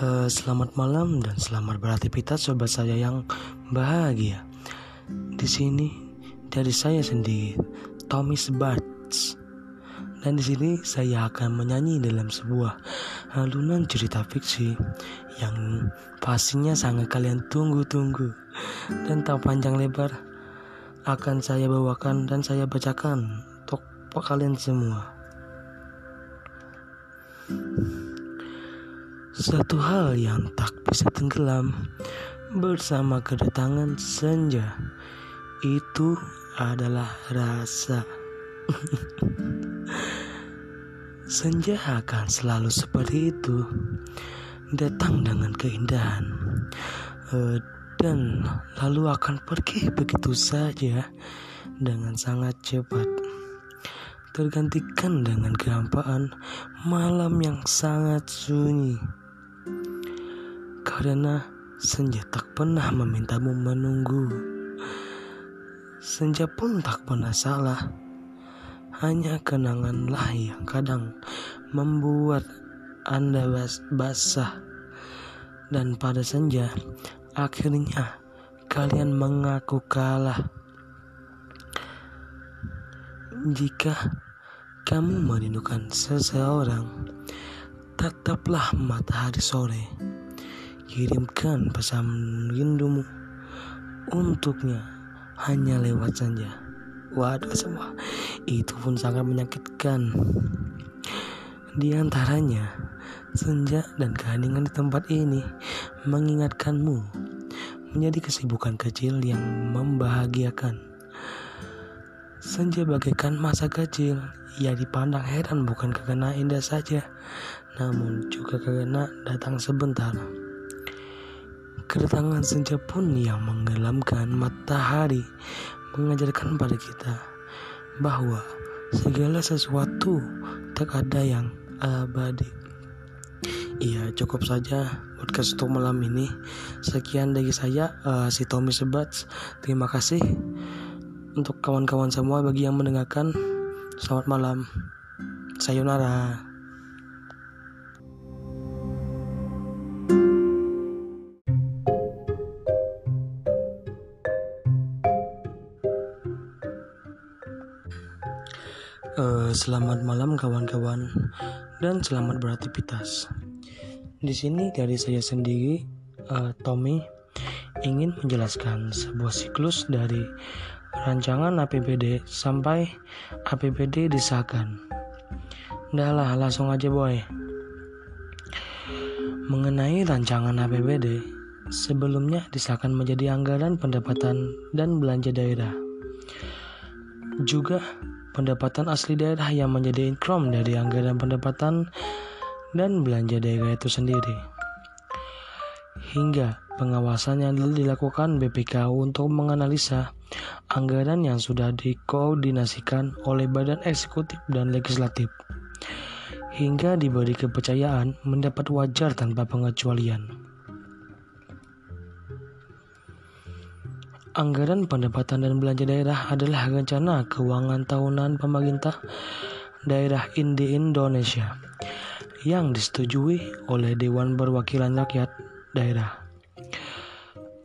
Uh, selamat malam dan selamat beraktivitas sobat saya yang bahagia. Di sini dari saya sendiri, Tommy Sbarts. Dan di sini saya akan menyanyi dalam sebuah alunan cerita fiksi yang pastinya sangat kalian tunggu-tunggu dan tak panjang lebar akan saya bawakan dan saya bacakan untuk kalian semua. Satu hal yang tak bisa tenggelam bersama kedatangan senja itu adalah rasa. senja akan selalu seperti itu, datang dengan keindahan uh, dan lalu akan pergi begitu saja dengan sangat cepat tergantikan dengan kehampaan malam yang sangat sunyi karena senja tak pernah memintamu menunggu. Senja pun tak pernah salah. Hanya kenanganlah yang kadang membuat Anda bas basah. Dan pada senja, akhirnya kalian mengaku kalah. Jika kamu merindukan seseorang, tetaplah matahari sore Kirimkan pesan rindumu untuknya hanya lewat saja. Waduh semua, itu pun sangat menyakitkan. Di antaranya, senja dan keheningan di tempat ini mengingatkanmu menjadi kesibukan kecil yang membahagiakan. Senja bagaikan masa kecil ia dipandang heran bukan karena indah saja, namun juga karena datang sebentar. Kedatangan senja pun yang menggelamkan matahari mengajarkan pada kita bahwa segala sesuatu tak ada yang abadi. Iya cukup saja podcast untuk malam ini. Sekian dari saya uh, si Tommy Sebats. Terima kasih untuk kawan-kawan semua bagi yang mendengarkan. Selamat malam. Sayonara. Selamat malam kawan-kawan dan selamat beraktivitas. Di sini dari saya sendiri, uh, Tommy, ingin menjelaskan sebuah siklus dari rancangan APBD sampai APBD disahkan. Dah langsung aja boy. Mengenai rancangan APBD, sebelumnya disahkan menjadi anggaran pendapatan dan belanja daerah. Juga pendapatan asli daerah yang menjadi income dari anggaran pendapatan dan belanja daerah itu sendiri. Hingga pengawasan yang dilakukan BPK untuk menganalisa anggaran yang sudah dikoordinasikan oleh badan eksekutif dan legislatif. Hingga diberi kepercayaan mendapat wajar tanpa pengecualian. Anggaran pendapatan dan belanja daerah adalah rencana keuangan tahunan pemerintah daerah di Indonesia yang disetujui oleh Dewan Perwakilan Rakyat Daerah.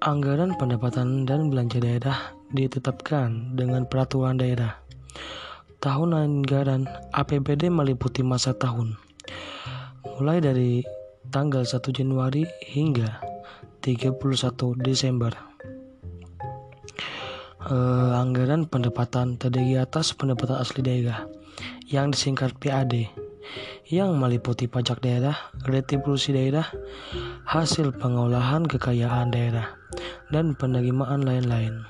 Anggaran pendapatan dan belanja daerah ditetapkan dengan peraturan daerah. Tahun anggaran APBD meliputi masa tahun mulai dari tanggal 1 Januari hingga 31 Desember uh, anggaran pendapatan terdiri atas pendapatan asli daerah yang disingkat PAD yang meliputi pajak daerah, retribusi daerah, hasil pengolahan kekayaan daerah, dan penerimaan lain-lain.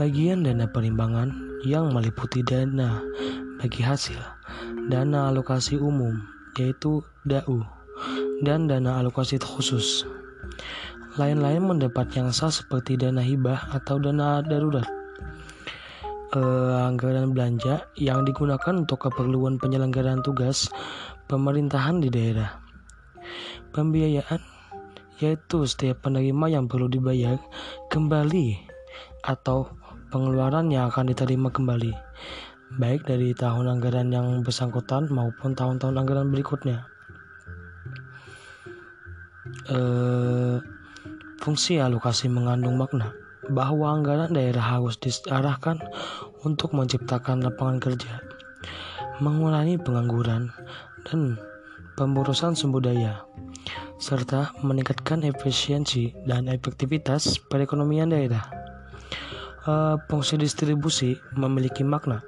Bagian dana perimbangan yang meliputi dana bagi hasil, dana alokasi umum yaitu DAU, dan dana alokasi khusus. Lain-lain mendapat yang sah seperti dana hibah atau dana darurat. Uh, anggaran belanja yang digunakan untuk keperluan penyelenggaraan tugas pemerintahan di daerah. Pembiayaan yaitu setiap penerima yang perlu dibayar kembali atau pengeluaran yang akan diterima kembali, baik dari tahun anggaran yang bersangkutan maupun tahun-tahun anggaran berikutnya. uh, fungsi alokasi mengandung makna bahwa anggaran daerah harus diarahkan untuk menciptakan lapangan kerja, mengurangi pengangguran, dan pemburusan sumber daya, serta meningkatkan efisiensi dan efektivitas perekonomian daerah. Uh, fungsi distribusi memiliki makna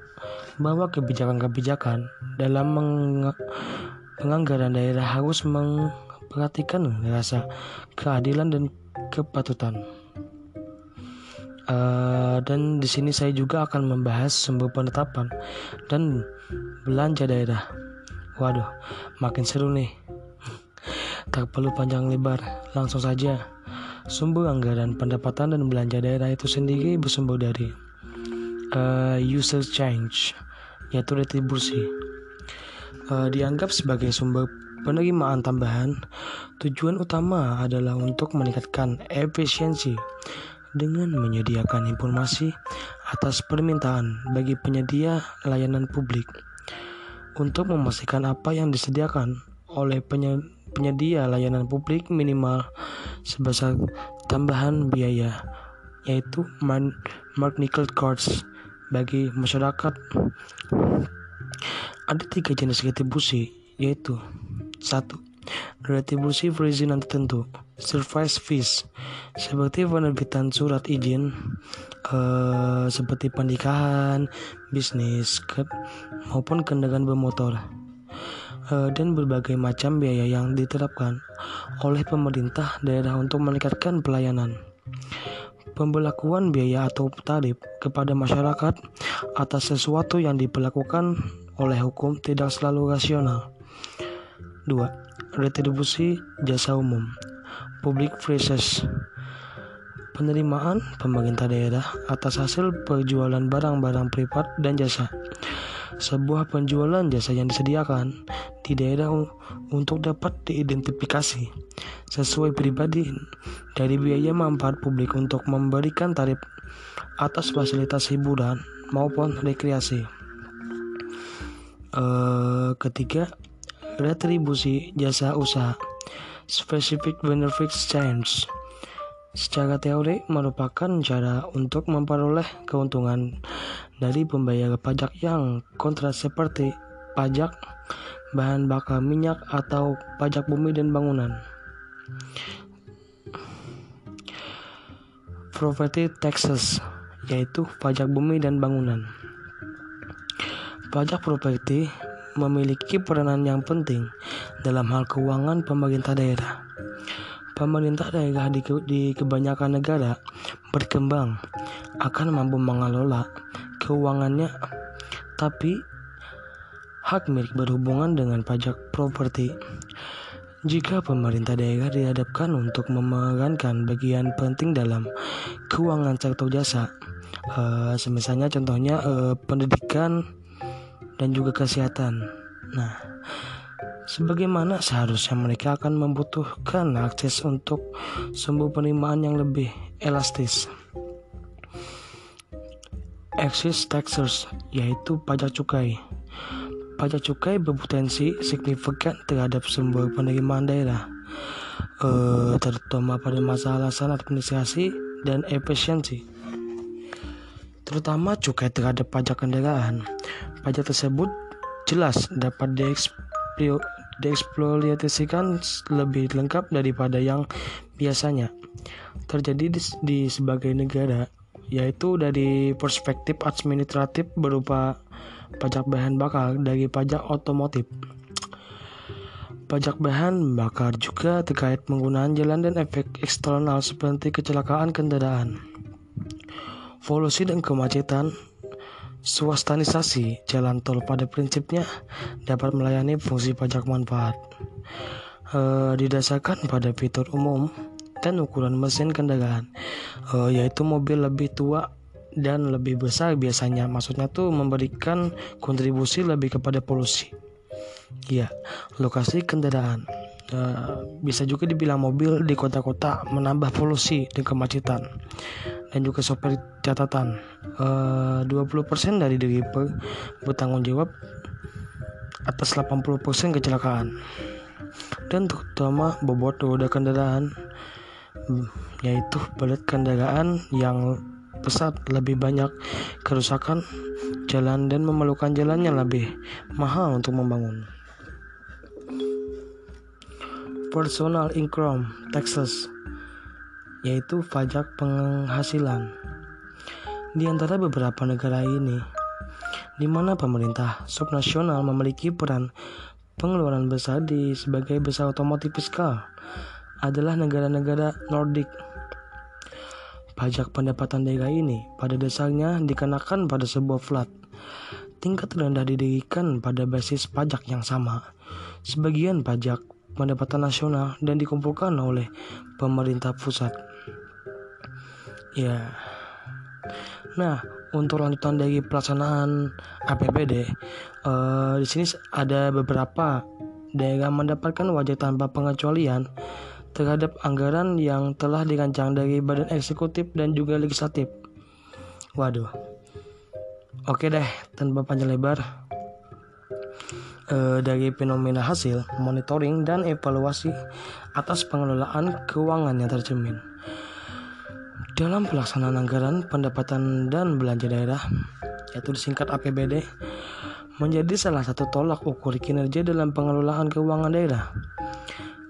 bahwa kebijakan-kebijakan dalam penganggaran daerah harus memperhatikan rasa keadilan dan kepatutan. Uh, dan di sini saya juga akan membahas sumber penetapan dan belanja daerah. Waduh, makin seru nih. Tak perlu panjang lebar, langsung saja. Sumber anggaran pendapatan dan belanja daerah itu sendiri bersumber dari uh, user change, yaitu retribusi. Uh, dianggap sebagai sumber penerimaan tambahan, tujuan utama adalah untuk meningkatkan efisiensi dengan menyediakan informasi atas permintaan bagi penyedia layanan publik. Untuk memastikan apa yang disediakan oleh penyedia layanan publik minimal sebesar tambahan biaya yaitu mark nickel cards bagi masyarakat. Ada tiga jenis retribusi yaitu satu retribusi perizinan tertentu service fees seperti penerbitan surat izin uh, seperti pernikahan, bisnis, ke, maupun kendaraan bermotor uh, dan berbagai macam biaya yang diterapkan oleh pemerintah daerah untuk meningkatkan pelayanan. Pembelakuan biaya atau tarif kepada masyarakat atas sesuatu yang diperlakukan oleh hukum tidak selalu rasional. 2. Retribusi jasa umum Public Phrases penerimaan pemerintah daerah atas hasil penjualan barang-barang privat dan jasa. Sebuah penjualan jasa yang disediakan di daerah untuk dapat diidentifikasi sesuai pribadi dari biaya manfaat publik untuk memberikan tarif atas fasilitas hiburan maupun rekreasi. Uh, ketiga, retribusi jasa usaha specific benefits change secara teori merupakan cara untuk memperoleh keuntungan dari pembayar pajak yang kontra seperti pajak bahan bakar minyak atau pajak bumi dan bangunan. Property taxes yaitu pajak bumi dan bangunan. Pajak properti memiliki peranan yang penting dalam hal keuangan pemerintah daerah. Pemerintah daerah di, ke, di kebanyakan negara berkembang akan mampu mengelola keuangannya, tapi hak milik berhubungan dengan pajak properti. Jika pemerintah daerah dihadapkan untuk memerankan bagian penting dalam keuangan sektor jasa, uh, semisalnya contohnya uh, pendidikan, dan juga kesehatan. Nah, sebagaimana seharusnya mereka akan membutuhkan akses untuk sumber penerimaan yang lebih elastis. Excise taxes yaitu pajak cukai. Pajak cukai berpotensi signifikan terhadap sumber penerimaan daerah, eh, terutama pada masalah alasan administrasi dan efisiensi terutama cukai terhadap pajak kendaraan. Pajak tersebut jelas dapat dieksploitasikan lebih lengkap daripada yang biasanya terjadi di, di sebagai negara, yaitu dari perspektif administratif berupa pajak bahan bakar dari pajak otomotif. Pajak bahan bakar juga terkait penggunaan jalan dan efek eksternal seperti kecelakaan kendaraan. Polusi dan kemacetan Swastanisasi jalan tol pada prinsipnya dapat melayani fungsi pajak manfaat. E, didasarkan pada fitur umum dan ukuran mesin kendaraan e, yaitu mobil lebih tua dan lebih besar biasanya. Maksudnya tuh memberikan kontribusi lebih kepada polusi. Ya lokasi kendaraan. E, bisa juga dibilang mobil di kota-kota menambah polusi dan kemacetan dan juga sopir catatan. Eh, uh, 20% dari driver bertanggung jawab atas 80% kecelakaan. Dan terutama bobot roda kendaraan yaitu berat kendaraan yang pesat lebih banyak kerusakan jalan dan memerlukan jalannya lebih mahal untuk membangun. Personal income taxes yaitu pajak penghasilan. Di antara beberapa negara ini, di mana pemerintah subnasional memiliki peran pengeluaran besar di sebagai besar otomotif fiskal, adalah negara-negara Nordik. Pajak pendapatan daerah ini pada dasarnya dikenakan pada sebuah flat. Tingkat rendah didirikan pada basis pajak yang sama. Sebagian pajak pendapatan nasional dan dikumpulkan oleh pemerintah pusat. Ya. Nah, untuk lanjutan dari pelaksanaan APBD, eh, di sini ada beberapa daerah mendapatkan wajah tanpa pengecualian terhadap anggaran yang telah dirancang dari badan eksekutif dan juga legislatif. Waduh. Oke deh, tanpa panjang lebar. E, dari fenomena hasil, monitoring dan evaluasi atas pengelolaan keuangan yang tercermin. Dalam pelaksanaan anggaran pendapatan dan belanja daerah, yaitu disingkat APBD, menjadi salah satu tolak ukur kinerja dalam pengelolaan keuangan daerah.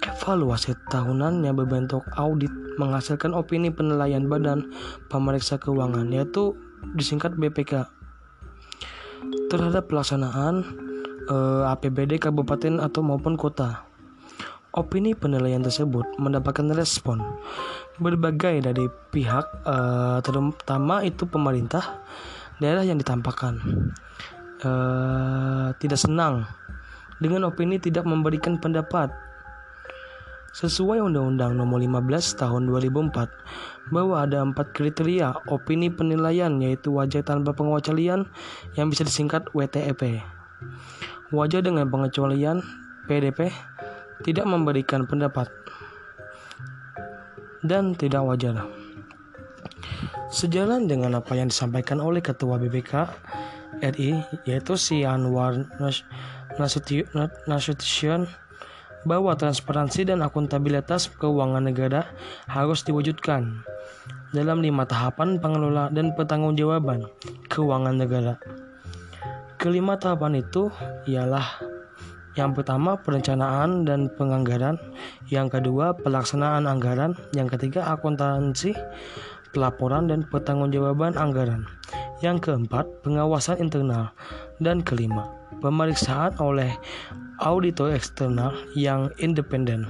Evaluasi tahunan yang berbentuk audit menghasilkan opini penilaian badan pemeriksa keuangan yaitu disingkat BPK terhadap pelaksanaan eh, APBD kabupaten atau maupun kota. Opini penilaian tersebut mendapatkan respon berbagai dari pihak eh, terutama itu pemerintah daerah yang ditampakkan. Eh, tidak senang dengan opini tidak memberikan pendapat. Sesuai Undang-Undang Nomor 15 Tahun 2004 bahwa ada empat kriteria opini penilaian yaitu wajah tanpa pengecualian yang bisa disingkat WTEP. Wajah dengan pengecualian PDP tidak memberikan pendapat dan tidak wajar. Sejalan dengan apa yang disampaikan oleh Ketua BPK RI yaitu si Anwar Nasution bahwa transparansi dan akuntabilitas keuangan negara harus diwujudkan dalam lima tahapan pengelola dan pertanggungjawaban keuangan negara. Kelima tahapan itu ialah yang pertama perencanaan dan penganggaran, yang kedua pelaksanaan anggaran, yang ketiga akuntansi, pelaporan dan pertanggungjawaban anggaran, yang keempat pengawasan internal, dan kelima pemeriksaan oleh auditor eksternal yang independen.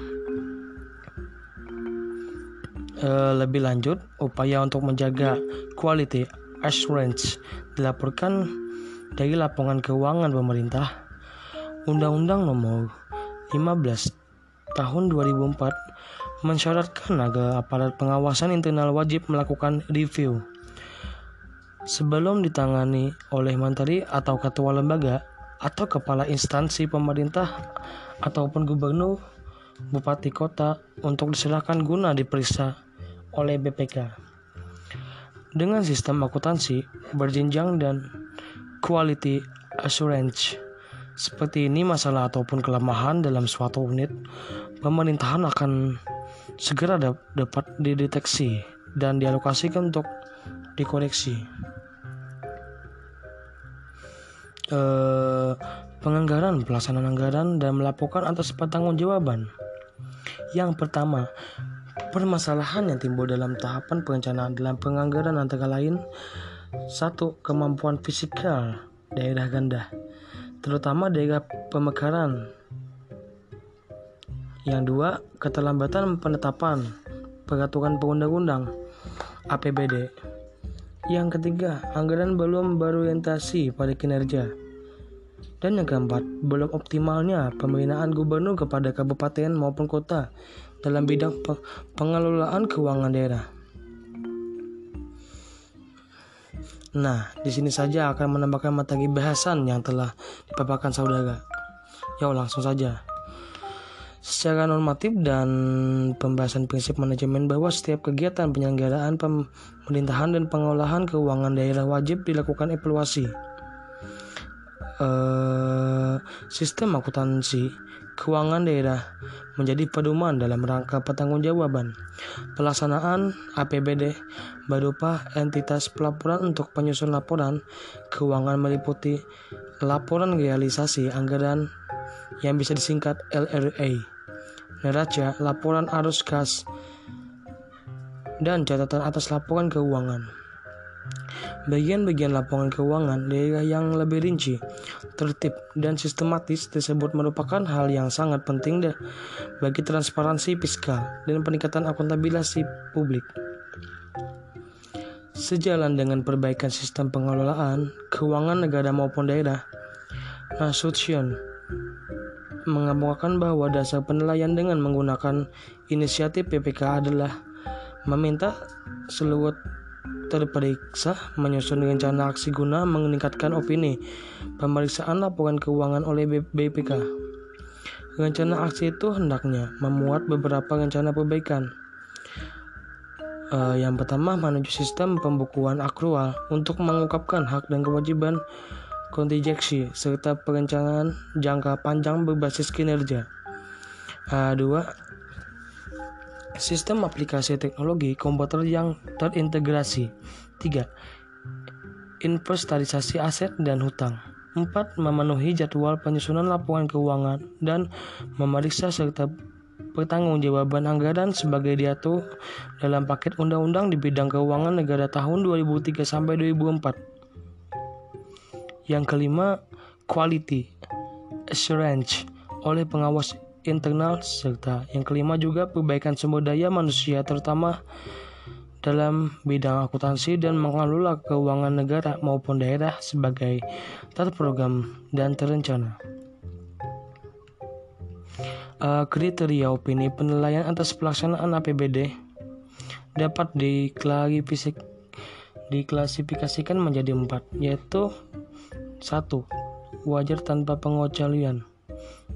Uh, lebih lanjut, upaya untuk menjaga quality assurance dilaporkan dari laporan keuangan pemerintah Undang-Undang Nomor 15 Tahun 2004 mensyaratkan agar aparat pengawasan internal wajib melakukan review sebelum ditangani oleh menteri atau ketua lembaga atau kepala instansi pemerintah ataupun gubernur, bupati kota untuk diserahkan guna diperiksa oleh BPK. Dengan sistem akuntansi berjenjang dan quality assurance seperti ini masalah ataupun kelemahan dalam suatu unit pemerintahan akan segera dapat dideteksi dan dialokasikan untuk dikoreksi eh, penganggaran, pelaksanaan anggaran, dan melaporkan atas pertanggungjawaban. Yang pertama, permasalahan yang timbul dalam tahapan perencanaan dalam penganggaran antara lain satu kemampuan fisikal daerah ganda terutama daerah pemekaran yang dua keterlambatan penetapan peraturan perundang-undang APBD yang ketiga, anggaran belum berorientasi pada kinerja. Dan yang keempat, belum optimalnya pembinaan gubernur kepada kabupaten maupun kota dalam bidang pengelolaan keuangan daerah. Nah, di sini saja akan menambahkan materi bahasan yang telah dipaparkan saudara. Yuk langsung saja. Secara normatif dan pembahasan prinsip manajemen bahwa setiap kegiatan penyelenggaraan pemerintahan dan pengolahan keuangan daerah wajib dilakukan evaluasi. Uh, sistem akuntansi keuangan daerah menjadi pedoman dalam rangka pertanggungjawaban pelaksanaan APBD berupa entitas pelaporan untuk penyusun laporan keuangan meliputi laporan realisasi anggaran yang bisa disingkat LRA, neraca, laporan arus kas, dan catatan atas laporan keuangan. Bagian-bagian laporan keuangan daerah yang lebih rinci, tertib, dan sistematis tersebut merupakan hal yang sangat penting bagi transparansi fiskal dan peningkatan akuntabilitas publik. Sejalan dengan perbaikan sistem pengelolaan keuangan negara maupun daerah, Nasution mengabarkan bahwa dasar penilaian dengan menggunakan inisiatif PPK adalah meminta seluruh terperiksa menyusun rencana aksi guna meningkatkan opini pemeriksaan laporan keuangan oleh BPK. Rencana aksi itu hendaknya memuat beberapa rencana perbaikan. Uh, yang pertama, menuju sistem pembukuan akrual untuk mengungkapkan hak dan kewajiban kontingensi serta perencanaan jangka panjang berbasis kinerja. Uh, dua, Sistem aplikasi teknologi komputer yang terintegrasi. 3. Inventarisasi aset dan hutang. 4. Memenuhi jadwal penyusunan laporan keuangan dan memeriksa serta pertanggungjawaban anggaran sebagai diatur dalam paket undang-undang di bidang keuangan negara tahun 2003 sampai 2004. Yang kelima, quality assurance oleh pengawas internal serta yang kelima juga perbaikan sumber daya manusia terutama dalam bidang akuntansi dan mengelola keuangan negara maupun daerah sebagai terprogram dan terencana. Uh, kriteria opini penilaian atas pelaksanaan APBD dapat diklasifikasikan menjadi empat, yaitu satu wajar tanpa pengecualian,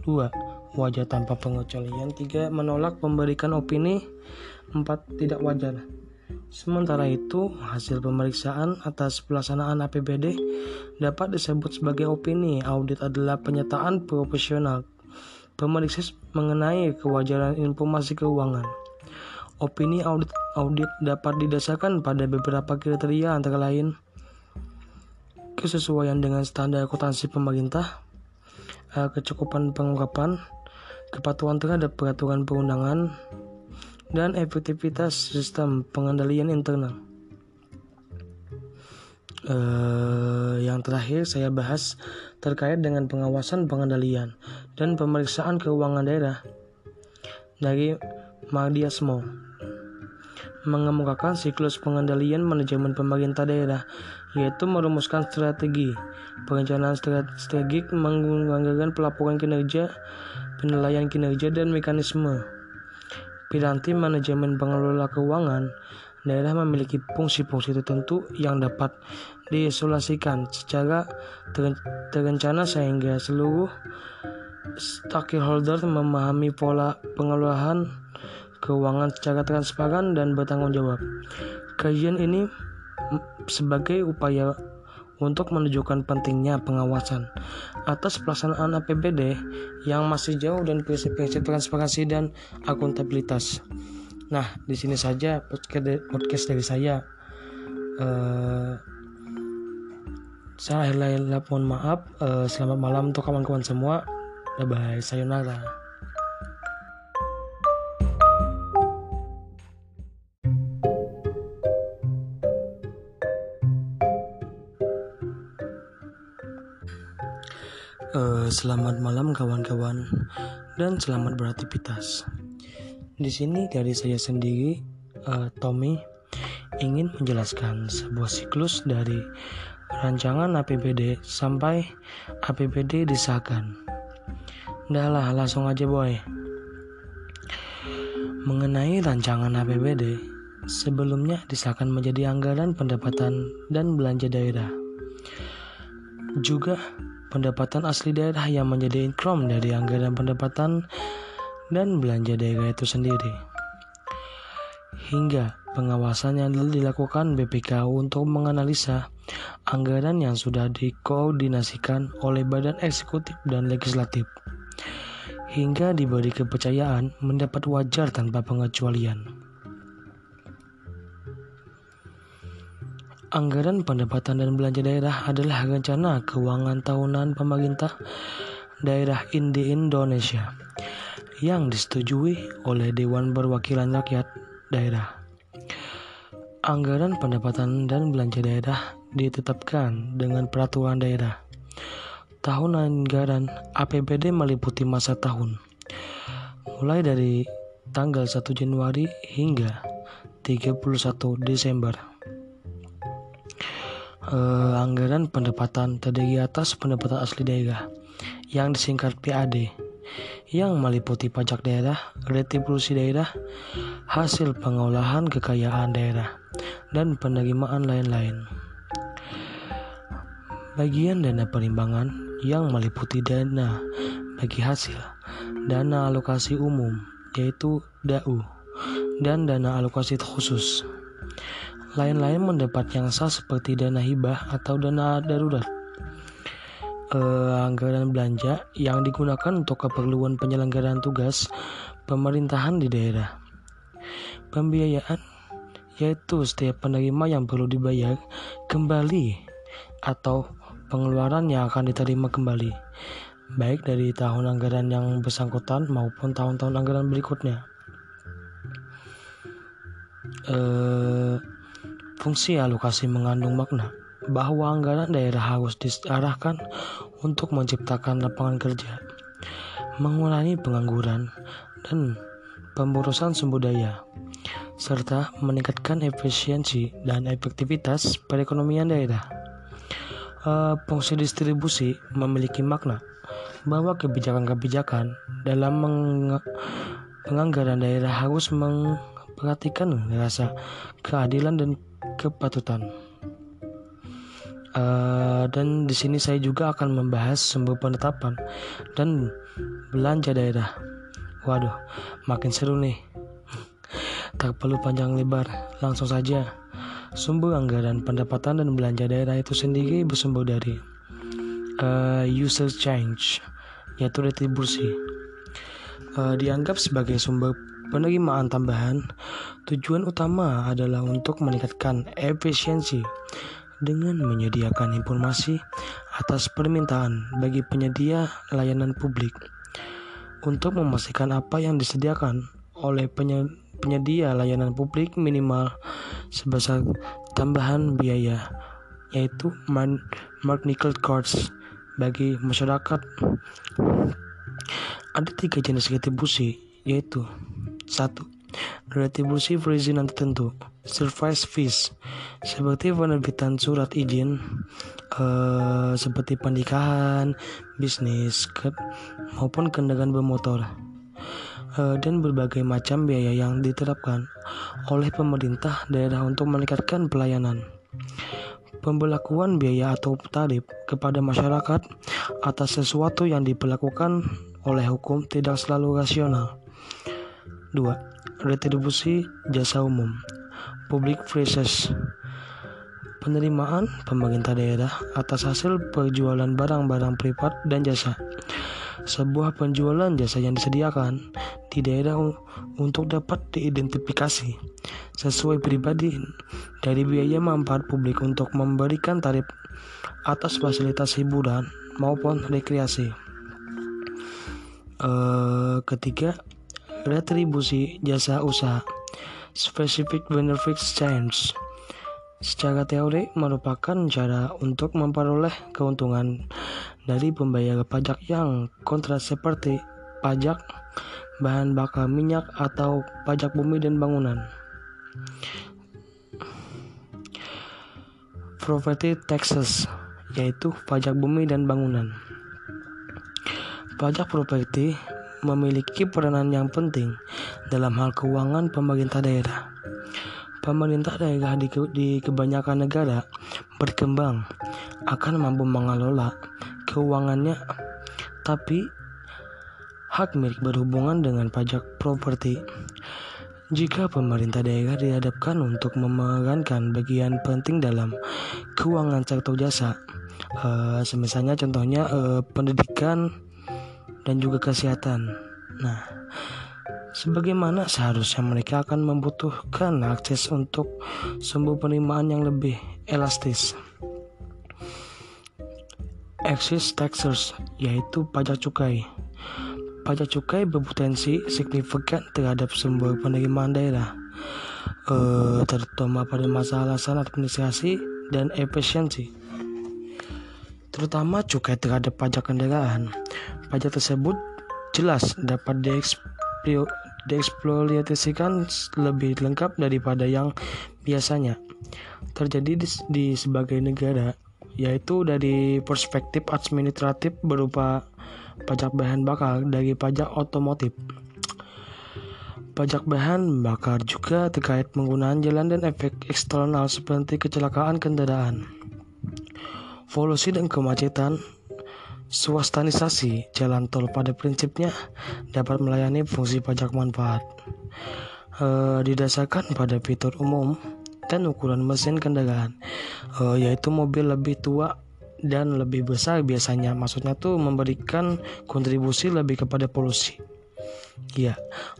dua wajar tanpa pengecualian, tiga menolak memberikan opini, empat tidak wajar. Sementara itu, hasil pemeriksaan atas pelaksanaan APBD dapat disebut sebagai opini. Audit adalah penyataan profesional pemeriksa mengenai kewajaran informasi keuangan. Opini audit audit dapat didasarkan pada beberapa kriteria antara lain kesesuaian dengan standar akuntansi pemerintah, eh, kecukupan pengungkapan, kepatuhan terhadap peraturan perundangan, dan efektivitas sistem pengendalian internal. Uh, yang terakhir saya bahas terkait dengan pengawasan pengendalian dan pemeriksaan keuangan daerah dari Mardiasmo mengemukakan siklus pengendalian manajemen pemerintah daerah yaitu merumuskan strategi perencanaan strategik menggunakan pelaporan kinerja penilaian kinerja dan mekanisme. Piranti manajemen pengelola keuangan daerah memiliki fungsi-fungsi tertentu yang dapat diisolasikan secara terencana sehingga seluruh stakeholder memahami pola pengelolaan keuangan secara transparan dan bertanggung jawab. Kajian ini sebagai upaya untuk menunjukkan pentingnya pengawasan atas pelaksanaan APBD yang masih jauh dan prinsip-prinsip transparansi dan akuntabilitas. Nah, di sini saja podcast dari saya. Uh, saya akhirnya mohon maaf. Uh, selamat malam untuk kawan-kawan semua. Bye bye. Sayonara. Uh, selamat malam kawan-kawan dan selamat beraktivitas. Di sini dari saya sendiri, uh, Tommy, ingin menjelaskan sebuah siklus dari rancangan APBD sampai APBD disahkan. Dah lah, langsung aja boy. Mengenai rancangan APBD, sebelumnya disahkan menjadi anggaran pendapatan dan belanja daerah. Juga pendapatan asli daerah yang menjadi income dari anggaran pendapatan dan belanja daerah itu sendiri. Hingga pengawasan yang dilakukan BPK untuk menganalisa anggaran yang sudah dikoordinasikan oleh badan eksekutif dan legislatif hingga diberi kepercayaan mendapat wajar tanpa pengecualian. Anggaran pendapatan dan belanja daerah adalah rencana keuangan tahunan pemerintah daerah di Indonesia yang disetujui oleh Dewan Perwakilan Rakyat Daerah. Anggaran pendapatan dan belanja daerah ditetapkan dengan peraturan daerah. Tahun anggaran APBD meliputi masa tahun, mulai dari tanggal 1 Januari hingga 31 Desember. Uh, anggaran pendapatan terdiri atas pendapatan asli daerah yang disingkat PAD yang meliputi pajak daerah, retribusi daerah, hasil pengolahan kekayaan daerah, dan penerimaan lain-lain. Bagian dana perimbangan yang meliputi dana bagi hasil, dana alokasi umum yaitu DAU, dan dana alokasi khusus. Lain-lain mendapat yang sah seperti dana hibah atau dana darurat. Eh, anggaran belanja yang digunakan untuk keperluan penyelenggaraan tugas pemerintahan di daerah. Pembiayaan yaitu setiap penerima yang perlu dibayar kembali atau pengeluaran yang akan diterima kembali, baik dari tahun anggaran yang bersangkutan maupun tahun-tahun anggaran berikutnya. Uh, fungsi alokasi mengandung makna bahwa anggaran daerah harus diarahkan untuk menciptakan lapangan kerja, mengurangi pengangguran, dan pemborosan sumber daya, serta meningkatkan efisiensi dan efektivitas perekonomian daerah. Uh, fungsi distribusi memiliki makna bahwa kebijakan-kebijakan dalam penganggaran daerah harus memperhatikan rasa keadilan dan kepatutan. Uh, dan di sini saya juga akan membahas sumber penetapan dan belanja daerah. Waduh, makin seru nih. tak perlu panjang lebar, langsung saja. Sumber anggaran pendapatan dan belanja daerah itu sendiri bersumber dari uh, user change, yaitu retribusi. Uh, dianggap sebagai sumber penerimaan tambahan, tujuan utama adalah untuk meningkatkan efisiensi dengan menyediakan informasi atas permintaan bagi penyedia layanan publik. Untuk memastikan apa yang disediakan oleh penyedia layanan publik minimal sebesar tambahan biaya yaitu nickel cards bagi masyarakat. Ada tiga jenis retribusi yaitu satu retribusi perizinan tertentu service fees seperti penerbitan surat izin uh, seperti pernikahan, bisnis, ke, maupun kendaraan bermotor uh, dan berbagai macam biaya yang diterapkan oleh pemerintah daerah untuk meningkatkan pelayanan. Pembelakuan biaya atau tarif kepada masyarakat atas sesuatu yang diperlakukan oleh hukum tidak selalu rasional. 2. Retribusi jasa umum Public Prices penerimaan pemerintah daerah atas hasil perjualan barang-barang privat dan jasa. Sebuah penjualan jasa yang disediakan di daerah untuk dapat diidentifikasi sesuai pribadi dari biaya manfaat publik untuk memberikan tarif atas fasilitas hiburan maupun rekreasi. Uh, ketiga, retribusi jasa usaha specific benefits change secara teori merupakan cara untuk memperoleh keuntungan dari pembayar pajak yang kontra seperti pajak bahan bakar minyak atau pajak bumi dan bangunan. Property taxes yaitu pajak bumi dan bangunan. Pajak properti memiliki peranan yang penting dalam hal keuangan pemerintah daerah. Pemerintah daerah di, di kebanyakan negara berkembang akan mampu mengelola keuangannya, tapi hak milik berhubungan dengan pajak properti Jika pemerintah daerah dihadapkan untuk memerankan bagian penting dalam keuangan sektor jasa, uh, semisalnya contohnya uh, pendidikan dan juga kesehatan. Nah, sebagaimana seharusnya mereka akan membutuhkan akses untuk sumber penerimaan yang lebih elastis. Excise taxes yaitu pajak cukai pajak cukai berpotensi signifikan terhadap sumber penerimaan daerah, uh, terutama pada masalah alasan administrasi dan efisiensi. Terutama cukai terhadap pajak kendaraan. Pajak tersebut jelas dapat dieksploitasikan lebih lengkap daripada yang biasanya terjadi di, di sebagai negara, yaitu dari perspektif administratif berupa pajak bahan bakar dari pajak otomotif. Pajak bahan bakar juga terkait penggunaan jalan dan efek eksternal seperti kecelakaan kendaraan. Polusi dan kemacetan Swastanisasi jalan tol pada prinsipnya dapat melayani fungsi pajak manfaat. E, didasarkan pada fitur umum dan ukuran mesin kendaraan, e, yaitu mobil lebih tua dan lebih besar biasanya maksudnya tuh memberikan kontribusi lebih kepada polusi ya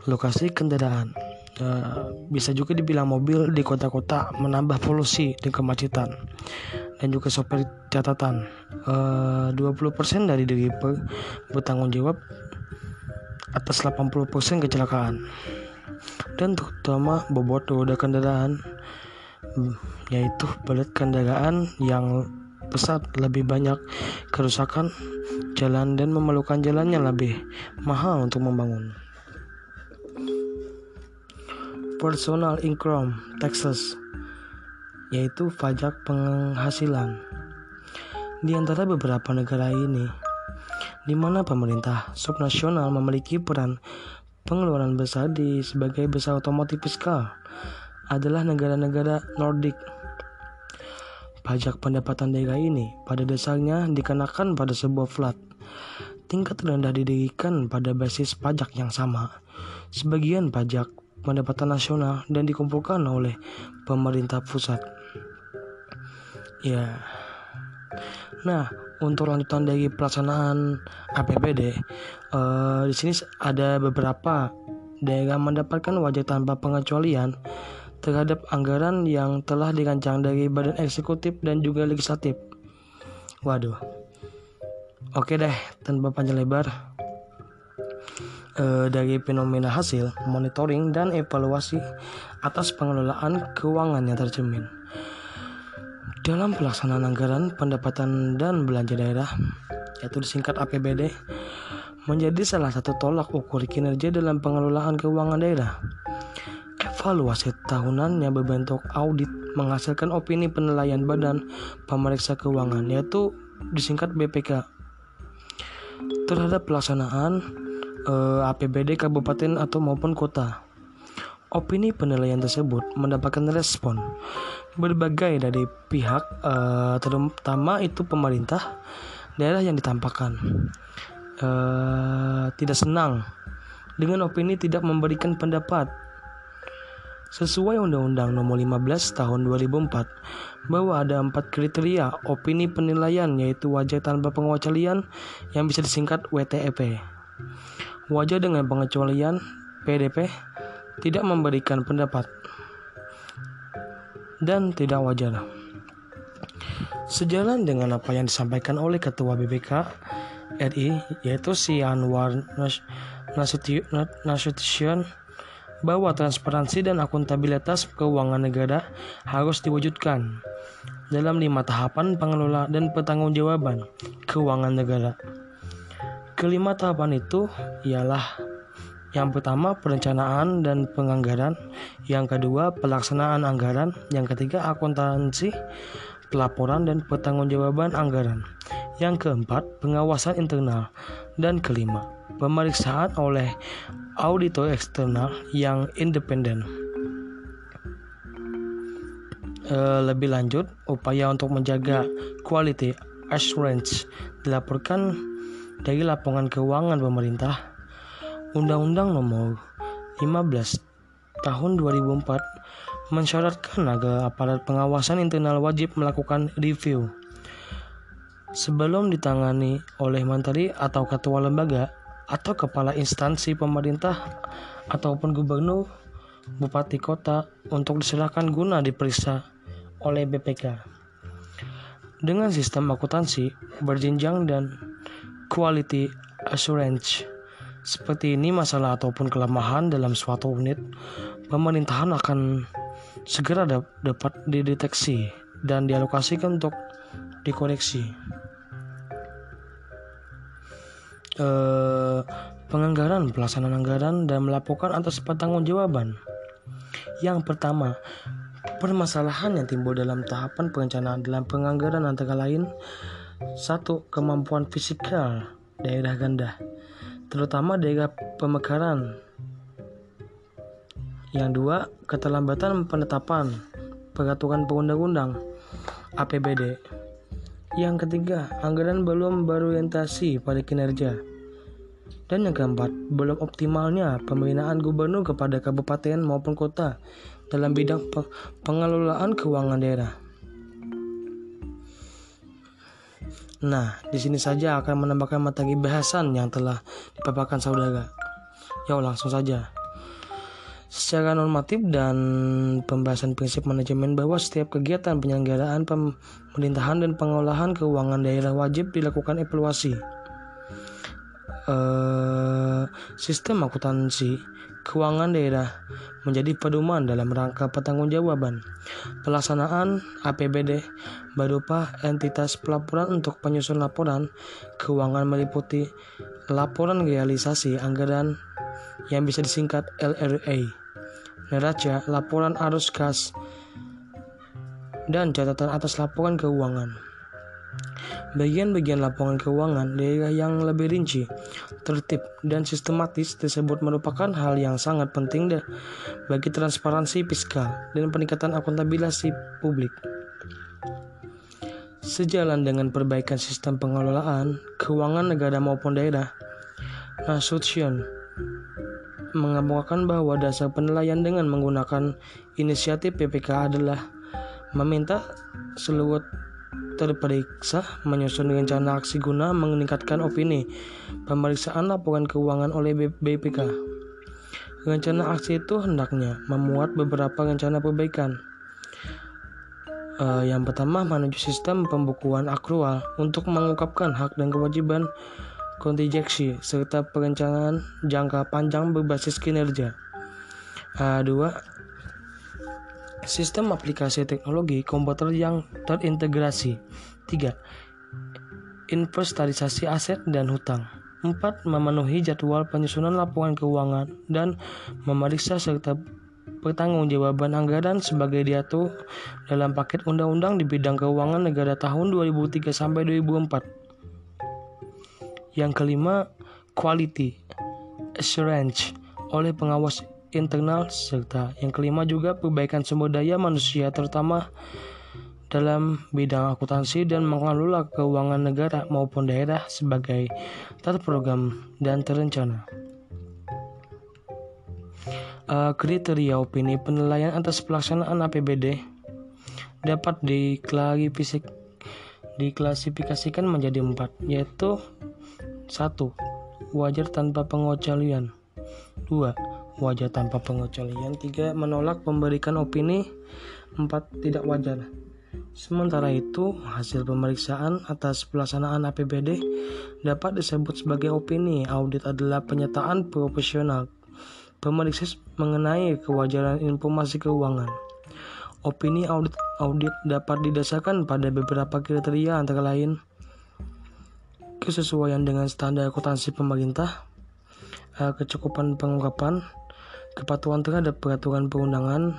lokasi kendaraan uh, bisa juga dibilang mobil di kota-kota menambah polusi dan kemacetan dan juga sopir catatan. Uh, 20% dari diri bertanggung jawab atas 80% kecelakaan. Dan terutama bobot roda kendaraan yaitu berat kendaraan yang pesat lebih banyak kerusakan jalan dan memerlukan jalannya lebih mahal untuk membangun. Personal income taxes yaitu pajak penghasilan. Di antara beberapa negara ini, di mana pemerintah subnasional memiliki peran pengeluaran besar di sebagai besar otomotif fiskal, adalah negara-negara Nordik Pajak pendapatan daerah ini pada dasarnya dikenakan pada sebuah flat. Tingkat rendah didirikan pada basis pajak yang sama. Sebagian pajak pendapatan nasional dan dikumpulkan oleh pemerintah pusat. Ya. Nah, untuk lanjutan dari pelaksanaan APBD, eh, di sini ada beberapa daerah mendapatkan wajah tanpa pengecualian terhadap anggaran yang telah dirancang dari badan eksekutif dan juga legislatif. Waduh. Oke deh, tanpa panjang lebar. E, dari fenomena hasil, monitoring dan evaluasi atas pengelolaan keuangan yang tercermin. Dalam pelaksanaan anggaran pendapatan dan belanja daerah, yaitu disingkat APBD, menjadi salah satu tolak ukur kinerja dalam pengelolaan keuangan daerah. Evaluasi tahunannya berbentuk audit menghasilkan opini penilaian Badan Pemeriksa Keuangan yaitu disingkat BPK terhadap pelaksanaan eh, APBD kabupaten atau maupun kota. Opini penilaian tersebut mendapatkan respon berbagai dari pihak eh, terutama itu pemerintah daerah yang ditampakkan. Eh, tidak senang dengan opini tidak memberikan pendapat. Sesuai Undang-Undang Nomor 15 Tahun 2004 bahwa ada empat kriteria opini penilaian yaitu wajah tanpa pengecualian yang bisa disingkat WTEP. Wajah dengan pengecualian PDP tidak memberikan pendapat dan tidak wajar. Sejalan dengan apa yang disampaikan oleh Ketua BBK RI yaitu si Anwar Nasution bahwa transparansi dan akuntabilitas keuangan negara harus diwujudkan dalam lima tahapan pengelola dan pertanggungjawaban keuangan negara. Kelima tahapan itu ialah yang pertama perencanaan dan penganggaran, yang kedua pelaksanaan anggaran, yang ketiga akuntansi, pelaporan dan pertanggungjawaban anggaran, yang keempat pengawasan internal, dan kelima pemeriksaan oleh auditor eksternal yang independen. E, lebih lanjut, upaya untuk menjaga quality assurance. Dilaporkan dari laporan keuangan pemerintah Undang-Undang Nomor 15 tahun 2004 mensyaratkan agar aparat pengawasan internal wajib melakukan review sebelum ditangani oleh menteri atau ketua lembaga atau kepala instansi pemerintah ataupun gubernur, bupati kota untuk diserahkan guna diperiksa oleh BPK. Dengan sistem akuntansi berjenjang dan quality assurance seperti ini masalah ataupun kelemahan dalam suatu unit pemerintahan akan segera dapat dideteksi dan dialokasikan untuk dikoreksi. Eh, penganggaran, pelaksanaan anggaran, dan melaporkan atas pertanggungjawaban. Yang pertama, permasalahan yang timbul dalam tahapan perencanaan dalam penganggaran antara lain satu kemampuan fisikal daerah ganda terutama daerah pemekaran yang dua, keterlambatan penetapan peraturan perundang-undang APBD. Yang ketiga, anggaran belum berorientasi pada kinerja. Dan yang keempat, belum optimalnya pembinaan gubernur kepada kabupaten maupun kota dalam bidang pengelolaan keuangan daerah. Nah, di sini saja akan menambahkan materi bahasan yang telah dipaparkan saudara. Yuk langsung saja. Secara normatif dan pembahasan prinsip manajemen bahwa setiap kegiatan penyelenggaraan pemerintahan dan pengolahan keuangan daerah wajib dilakukan evaluasi. Uh, sistem akuntansi keuangan daerah menjadi pedoman dalam rangka pertanggungjawaban pelaksanaan APBD berupa entitas pelaporan untuk penyusun laporan keuangan meliputi laporan realisasi anggaran yang bisa disingkat LRA neraca, laporan arus kas, dan catatan atas laporan keuangan. Bagian-bagian laporan keuangan daerah yang lebih rinci, tertib, dan sistematis tersebut merupakan hal yang sangat penting bagi transparansi fiskal dan peningkatan akuntabilitas publik. Sejalan dengan perbaikan sistem pengelolaan keuangan negara maupun daerah, Nasution mengemukakan bahwa dasar penilaian dengan menggunakan inisiatif PPK adalah meminta seluruh terperiksa menyusun rencana aksi guna meningkatkan opini pemeriksaan laporan keuangan oleh BPK. Rencana aksi itu hendaknya memuat beberapa rencana perbaikan. Uh, yang pertama, menuju sistem pembukuan akrual untuk mengungkapkan hak dan kewajiban kontingensi, serta perencanaan jangka panjang berbasis kinerja. A. 2. Sistem aplikasi teknologi komputer yang terintegrasi. 3. Inventarisasi aset dan hutang. 4. Memenuhi jadwal penyusunan laporan keuangan dan memeriksa serta pertanggungjawaban anggaran sebagai diatur dalam paket undang-undang di bidang keuangan negara tahun 2003 sampai 2004. Yang kelima, quality assurance oleh pengawas internal serta yang kelima juga perbaikan sumber daya manusia terutama dalam bidang akuntansi dan mengelola keuangan negara maupun daerah sebagai terprogram dan terencana. Uh, kriteria opini penilaian atas pelaksanaan APBD dapat diklasifikasikan menjadi empat, yaitu 1. Wajar tanpa pengecualian 2. Wajar tanpa pengecualian 3. Menolak memberikan opini 4. Tidak wajar Sementara itu, hasil pemeriksaan atas pelaksanaan APBD dapat disebut sebagai opini. Audit adalah penyataan profesional pemeriksa mengenai kewajaran informasi keuangan. Opini audit audit dapat didasarkan pada beberapa kriteria antara lain kesesuaian dengan standar akuntansi pemerintah, eh, kecukupan pengungkapan, kepatuhan terhadap peraturan perundangan,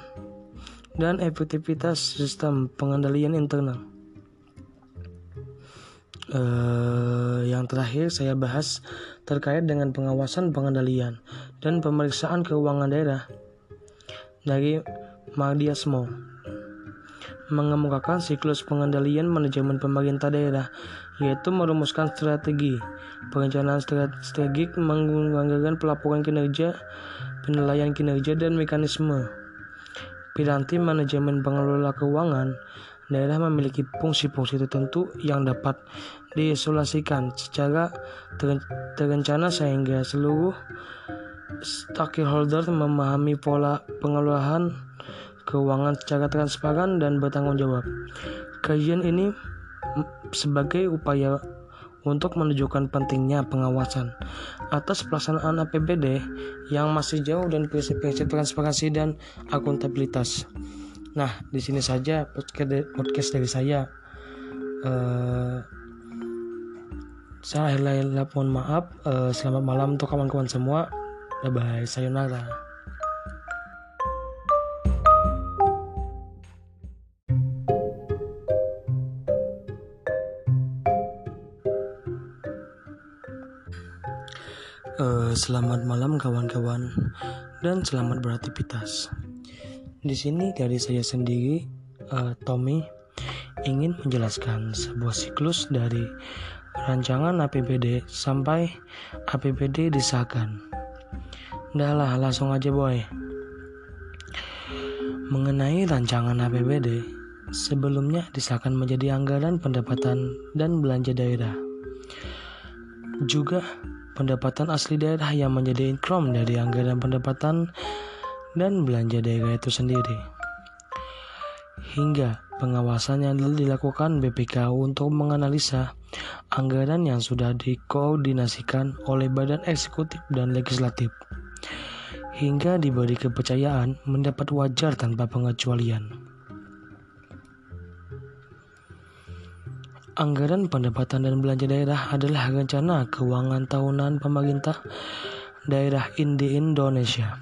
dan efektivitas sistem pengendalian internal. Uh, yang terakhir saya bahas terkait dengan pengawasan pengendalian dan pemeriksaan keuangan daerah dari Mardiasmo mengemukakan siklus pengendalian manajemen pemerintah daerah yaitu merumuskan strategi perencanaan strategik menggunakan pelaporan kinerja, penilaian kinerja, dan mekanisme. Piranti manajemen pengelola keuangan daerah memiliki fungsi-fungsi tertentu yang dapat diisolasikan secara terencana sehingga seluruh stakeholder memahami pola pengelolaan keuangan secara transparan dan bertanggung jawab. Kajian ini sebagai upaya untuk menunjukkan pentingnya pengawasan atas pelaksanaan APBD yang masih jauh dan prinsip-prinsip transparansi dan akuntabilitas. Nah, di sini saja podcast dari saya. Uh, saya akhirnya mohon maaf. Uh, selamat malam untuk kawan-kawan semua. Bye bye. Sayonara. Selamat malam kawan-kawan dan selamat beraktivitas. Di sini dari saya sendiri, uh, Tommy, ingin menjelaskan sebuah siklus dari rancangan APBD sampai APBD disahkan. Dah lah, langsung aja boy. Mengenai rancangan APBD, sebelumnya disahkan menjadi anggaran pendapatan dan belanja daerah. Juga pendapatan asli daerah yang menjadi income dari anggaran pendapatan dan belanja daerah itu sendiri. Hingga pengawasan yang dilakukan BPK untuk menganalisa anggaran yang sudah dikoordinasikan oleh badan eksekutif dan legislatif hingga diberi kepercayaan mendapat wajar tanpa pengecualian. Anggaran pendapatan dan belanja daerah adalah rencana keuangan tahunan pemerintah daerah di Indonesia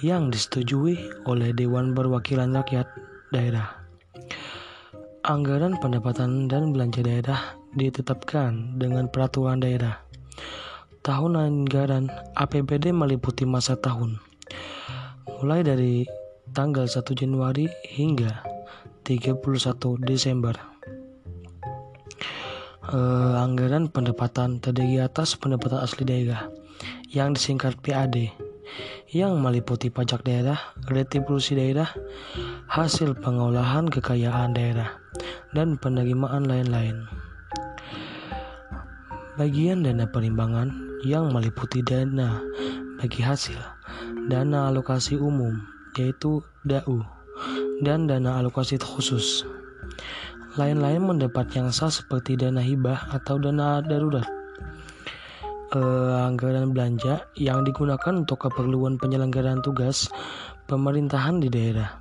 yang disetujui oleh Dewan Perwakilan Rakyat Daerah. Anggaran pendapatan dan belanja daerah ditetapkan dengan peraturan daerah. Tahun anggaran APBD meliputi masa tahun, mulai dari tanggal 1 Januari hingga 31 Desember. Uh, anggaran pendapatan terdiri atas pendapatan asli daerah yang disingkat PAD yang meliputi pajak daerah, retribusi daerah, hasil pengolahan kekayaan daerah, dan penerimaan lain-lain. Bagian dana perimbangan yang meliputi dana bagi hasil, dana alokasi umum, yaitu DAU, dan dana alokasi khusus. Lain-lain mendapat yang sah seperti dana hibah atau dana darurat uh, anggaran belanja yang digunakan untuk keperluan penyelenggaraan tugas pemerintahan di daerah.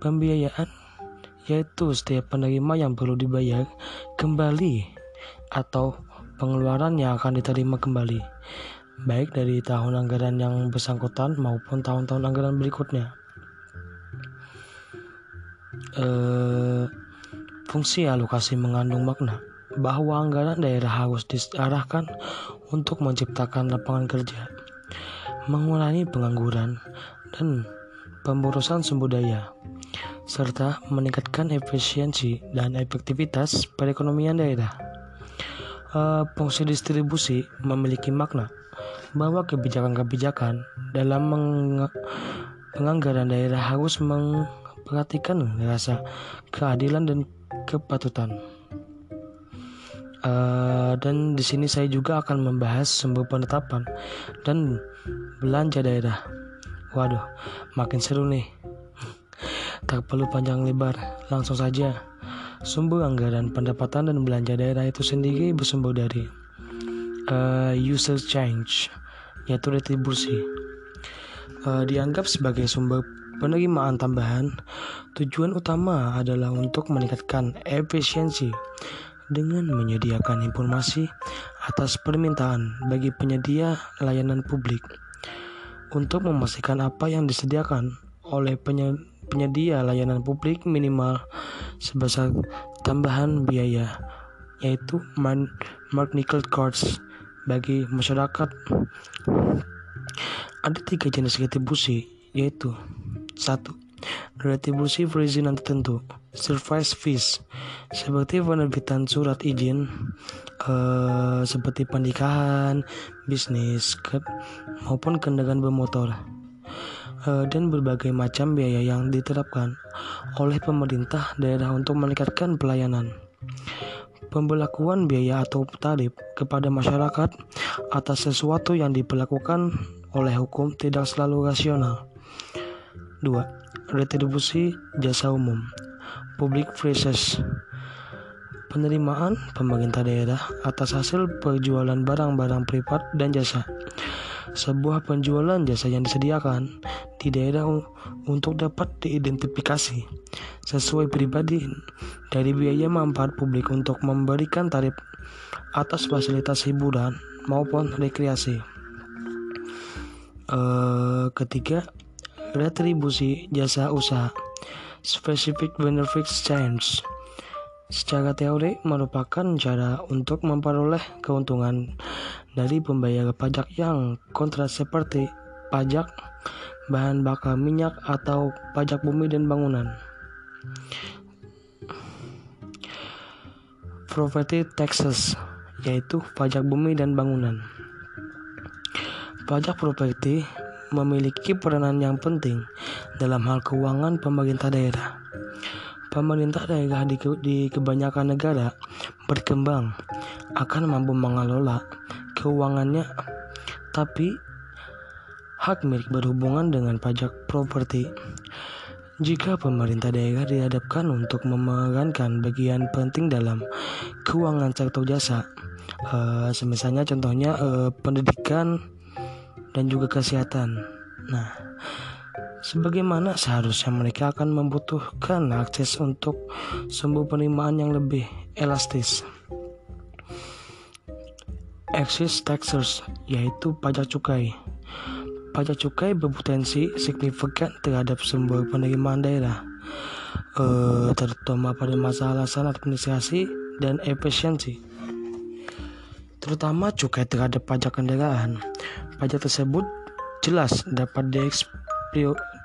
Pembiayaan yaitu setiap penerima yang perlu dibayar kembali atau pengeluaran yang akan diterima kembali, baik dari tahun anggaran yang bersangkutan maupun tahun-tahun anggaran berikutnya. Uh, fungsi alokasi mengandung makna bahwa anggaran daerah harus diarahkan untuk menciptakan lapangan kerja, mengurangi pengangguran, dan pemborosan sumber daya, serta meningkatkan efisiensi dan efektivitas perekonomian daerah. Uh, fungsi distribusi memiliki makna bahwa kebijakan-kebijakan dalam penganggaran daerah harus memperhatikan rasa keadilan dan kepatutan. Uh, dan di sini saya juga akan membahas sumber penetapan dan belanja daerah. Waduh, makin seru nih. Tak perlu panjang lebar, langsung saja. Sumber anggaran pendapatan dan belanja daerah itu sendiri bersumber dari uh, user change, yaitu retribusi. Uh, dianggap sebagai sumber penerimaan tambahan, tujuan utama adalah untuk meningkatkan efisiensi dengan menyediakan informasi atas permintaan bagi penyedia layanan publik. Untuk memastikan apa yang disediakan oleh penyedia layanan publik minimal sebesar tambahan biaya yaitu nickel cards bagi masyarakat. Ada tiga jenis retribusi yaitu satu retribusi perizinan tertentu, service fees, seperti penerbitan surat izin, eh, seperti pernikahan, bisnis, ke, maupun kendaraan bermotor, eh, dan berbagai macam biaya yang diterapkan oleh pemerintah daerah untuk meningkatkan pelayanan. Pembelakuan biaya atau tarif kepada masyarakat atas sesuatu yang diperlakukan oleh hukum tidak selalu rasional. 2. Retribusi jasa umum Public Prices Penerimaan pemerintah daerah atas hasil penjualan barang-barang privat dan jasa Sebuah penjualan jasa yang disediakan di daerah untuk dapat diidentifikasi sesuai pribadi dari biaya manfaat publik untuk memberikan tarif atas fasilitas hiburan maupun rekreasi. Uh, ketiga, retribusi jasa usaha specific benefits change secara teori merupakan cara untuk memperoleh keuntungan dari pembayar pajak yang kontra seperti pajak bahan bakar minyak atau pajak bumi dan bangunan. Property taxes yaitu pajak bumi dan bangunan. Pajak properti memiliki peranan yang penting dalam hal keuangan pemerintah daerah. Pemerintah daerah di, di kebanyakan negara berkembang akan mampu mengelola keuangannya, tapi hak milik berhubungan dengan pajak properti. Jika pemerintah daerah dihadapkan untuk memerankan bagian penting dalam keuangan sektor jasa, uh, semisalnya contohnya uh, pendidikan, dan juga kesehatan. Nah, sebagaimana seharusnya mereka akan membutuhkan akses untuk sumber penerimaan yang lebih elastis. Excise taxes yaitu pajak cukai. Pajak cukai berpotensi signifikan terhadap sumber penerimaan daerah, eh, terutama pada masalah alasan administrasi dan efisiensi terutama cukai terhadap pajak kendaraan. Pajak tersebut jelas dapat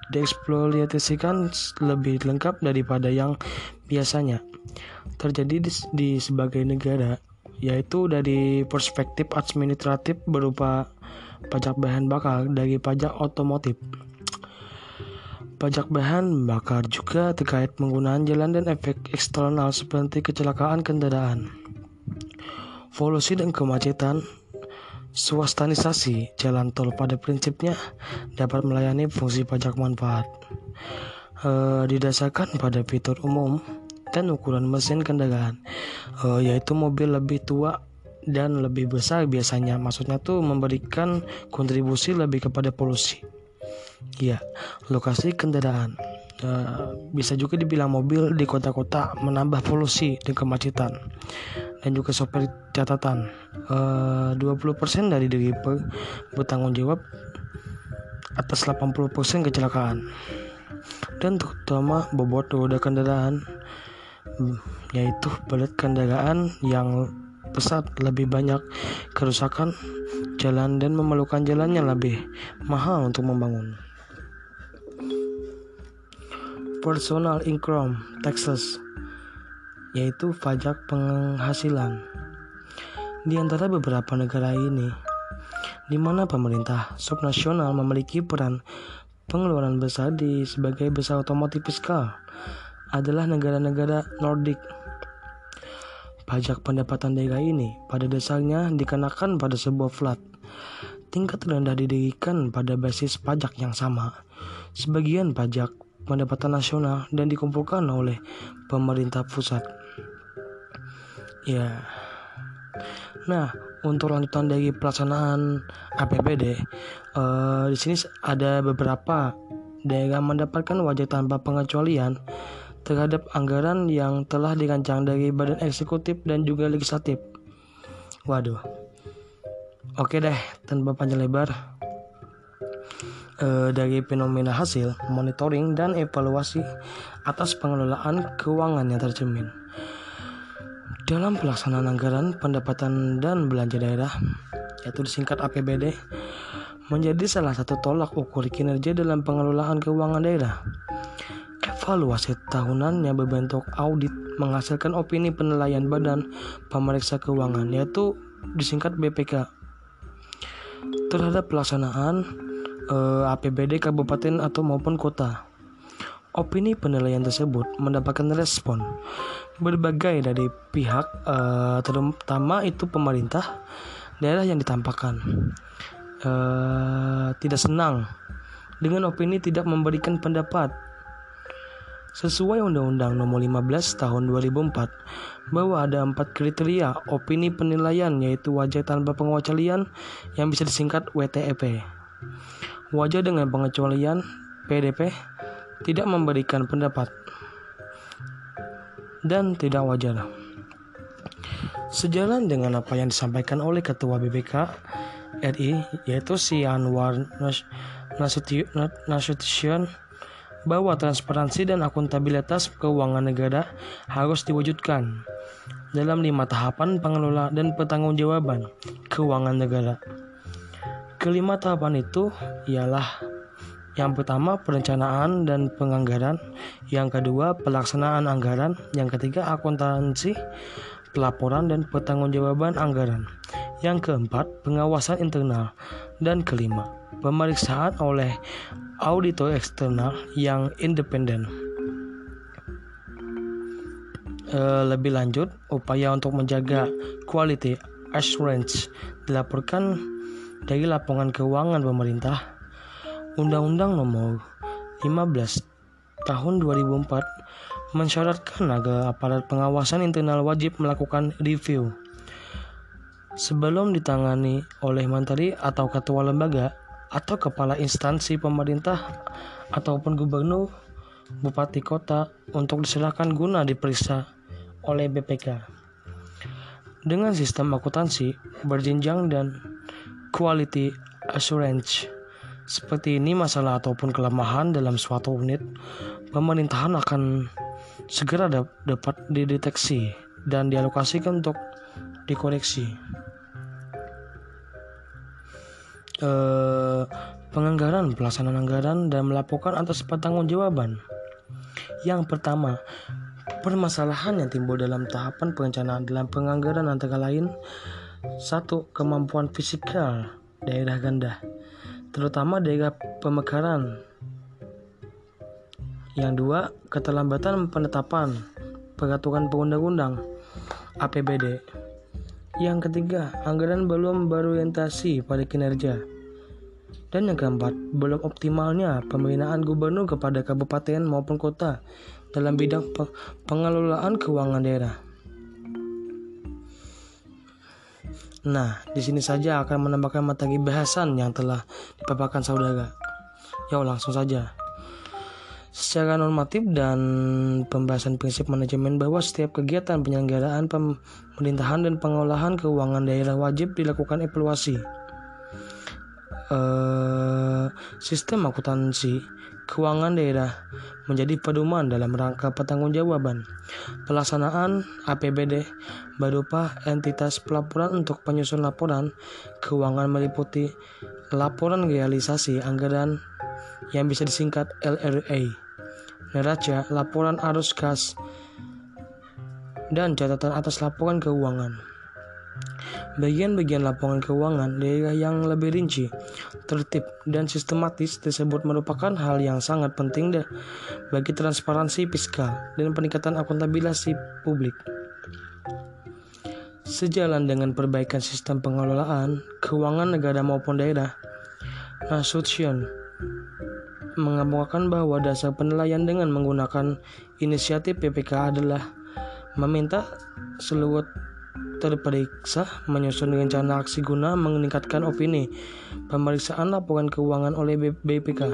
dieksploitasikan lebih lengkap daripada yang biasanya terjadi di, di sebagai negara, yaitu dari perspektif administratif berupa pajak bahan bakar dari pajak otomotif. Pajak bahan bakar juga terkait penggunaan jalan dan efek eksternal seperti kecelakaan kendaraan. Polusi dan kemacetan Swastanisasi jalan tol pada prinsipnya dapat melayani fungsi pajak manfaat. E, didasarkan pada fitur umum dan ukuran mesin kendaraan, e, yaitu mobil lebih tua dan lebih besar biasanya. Maksudnya tuh memberikan kontribusi lebih kepada polusi. Ya, lokasi kendaraan. E, bisa juga dibilang mobil di kota-kota menambah polusi dan kemacetan dan juga sopir catatan. Eh, uh, 20% dari diri bertanggung jawab atas 80% kecelakaan. Dan terutama bobot roda kendaraan yaitu berat kendaraan yang pesat lebih banyak kerusakan jalan dan memerlukan jalan yang lebih mahal untuk membangun personal income taxes yaitu pajak penghasilan. Di antara beberapa negara ini, di mana pemerintah subnasional memiliki peran pengeluaran besar di sebagai besar otomotif fiskal, adalah negara-negara Nordik. Pajak pendapatan daerah ini pada dasarnya dikenakan pada sebuah flat. Tingkat rendah didirikan pada basis pajak yang sama. Sebagian pajak pendapatan nasional dan dikumpulkan oleh pemerintah pusat. Ya. Nah, untuk lanjutan dari pelaksanaan APBD, uh, di sini ada beberapa daerah mendapatkan wajah tanpa pengecualian terhadap anggaran yang telah dirancang dari badan eksekutif dan juga legislatif. Waduh. Oke deh, tanpa panjang lebar. Uh, dari fenomena hasil, monitoring, dan evaluasi atas pengelolaan keuangan yang tercermin. Dalam pelaksanaan anggaran pendapatan dan belanja daerah, yaitu disingkat APBD, menjadi salah satu tolak ukur kinerja dalam pengelolaan keuangan daerah. Evaluasi tahunannya berbentuk audit menghasilkan opini penilaian Badan Pemeriksa Keuangan yaitu disingkat BPK terhadap pelaksanaan eh, APBD kabupaten atau maupun kota. Opini penilaian tersebut mendapatkan respon berbagai dari pihak eh, terutama itu pemerintah daerah yang ditampakkan eh, tidak senang dengan opini tidak memberikan pendapat sesuai Undang-Undang Nomor 15 Tahun 2004 bahwa ada empat kriteria opini penilaian yaitu wajah tanpa pengecualian yang bisa disingkat WTEP. Wajah dengan pengecualian PDP tidak memberikan pendapat dan tidak wajar. Sejalan dengan apa yang disampaikan oleh Ketua BPK RI yaitu si Anwar Nasution bahwa transparansi dan akuntabilitas keuangan negara harus diwujudkan dalam lima tahapan pengelola dan pertanggungjawaban keuangan negara. Kelima tahapan itu ialah yang pertama perencanaan dan penganggaran, yang kedua pelaksanaan anggaran, yang ketiga akuntansi, pelaporan dan pertanggungjawaban anggaran, yang keempat pengawasan internal, dan kelima pemeriksaan oleh auditor eksternal yang independen. E, lebih lanjut, upaya untuk menjaga quality assurance. Dilaporkan dari laporan keuangan pemerintah Undang-Undang Nomor 15 Tahun 2004 mensyaratkan agar aparat pengawasan internal wajib melakukan review sebelum ditangani oleh menteri atau ketua lembaga atau kepala instansi pemerintah ataupun gubernur, bupati kota untuk diserahkan guna diperiksa oleh BPK. Dengan sistem akuntansi berjenjang dan quality assurance seperti ini masalah ataupun kelemahan dalam suatu unit pemerintahan akan segera dapat dideteksi dan dialokasikan untuk dikoreksi eh, penganggaran, pelaksanaan anggaran, dan melaporkan atas pertanggungjawaban. Yang pertama, permasalahan yang timbul dalam tahapan perencanaan dalam penganggaran antara lain satu kemampuan fisikal daerah ganda terutama daerah pemekaran yang dua keterlambatan penetapan peraturan perundang-undang APBD yang ketiga, anggaran belum berorientasi pada kinerja. Dan yang keempat, belum optimalnya pembinaan gubernur kepada kabupaten maupun kota dalam bidang pengelolaan keuangan daerah. Nah, di sini saja akan menambahkan materi bahasan yang telah dipaparkan saudara. Yuk langsung saja. Secara normatif dan pembahasan prinsip manajemen bahwa setiap kegiatan penyelenggaraan pemerintahan dan pengolahan keuangan daerah wajib dilakukan evaluasi. Uh, sistem akuntansi keuangan daerah menjadi pedoman dalam rangka pertanggungjawaban pelaksanaan APBD berupa entitas pelaporan untuk penyusun laporan keuangan meliputi laporan realisasi anggaran yang bisa disingkat LRA neraca, laporan arus kas, dan catatan atas laporan keuangan. Bagian-bagian laporan keuangan daerah yang lebih rinci, tertib, dan sistematis tersebut merupakan hal yang sangat penting bagi transparansi fiskal dan peningkatan akuntabilitas publik. Sejalan dengan perbaikan sistem pengelolaan keuangan negara maupun daerah, Nasution mengemukakan bahwa dasar penilaian dengan menggunakan inisiatif PPK adalah meminta seluruh terperiksa menyusun rencana aksi guna meningkatkan opini pemeriksaan laporan keuangan oleh BPK.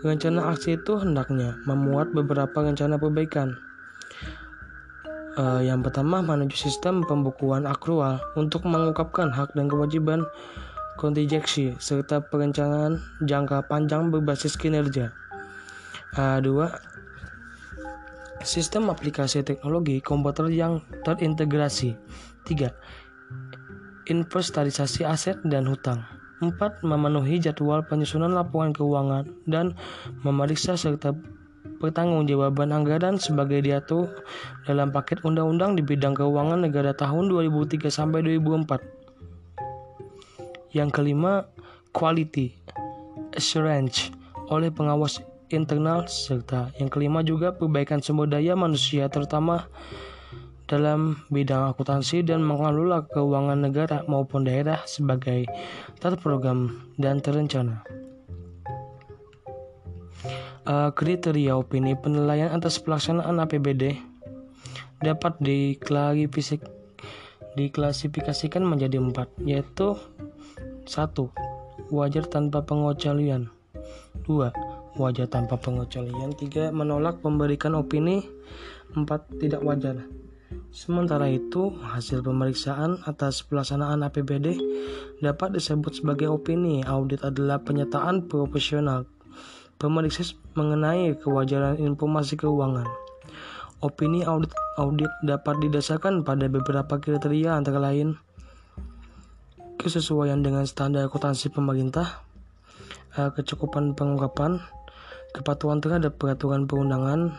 Rencana aksi itu hendaknya memuat beberapa rencana perbaikan. Uh, yang pertama menuju sistem pembukuan akrual untuk mengungkapkan hak dan kewajiban kontingensi, serta perencanaan jangka panjang berbasis kinerja. A2. Sistem aplikasi teknologi komputer yang terintegrasi. 3. Inventarisasi aset dan hutang. 4. Memenuhi jadwal penyusunan laporan keuangan dan memeriksa serta pertanggungjawaban anggaran sebagai diatur dalam paket undang-undang di bidang keuangan negara tahun 2003 sampai 2004. Yang kelima, quality assurance oleh pengawas internal serta yang kelima juga perbaikan sumber daya manusia terutama dalam bidang akuntansi dan mengelola keuangan negara maupun daerah sebagai terprogram dan terencana. Uh, kriteria opini penilaian atas pelaksanaan APBD dapat diklasifikasikan menjadi empat, yaitu satu wajar tanpa pengecualian, dua wajar tanpa pengecualian, tiga menolak memberikan opini, empat tidak wajar. Sementara itu, hasil pemeriksaan atas pelaksanaan APBD dapat disebut sebagai opini. Audit adalah penyataan profesional pemeriksa mengenai kewajaran informasi keuangan. Opini audit audit dapat didasarkan pada beberapa kriteria antara lain kesesuaian dengan standar akuntansi pemerintah, eh, kecukupan pengungkapan, kepatuhan terhadap peraturan perundangan,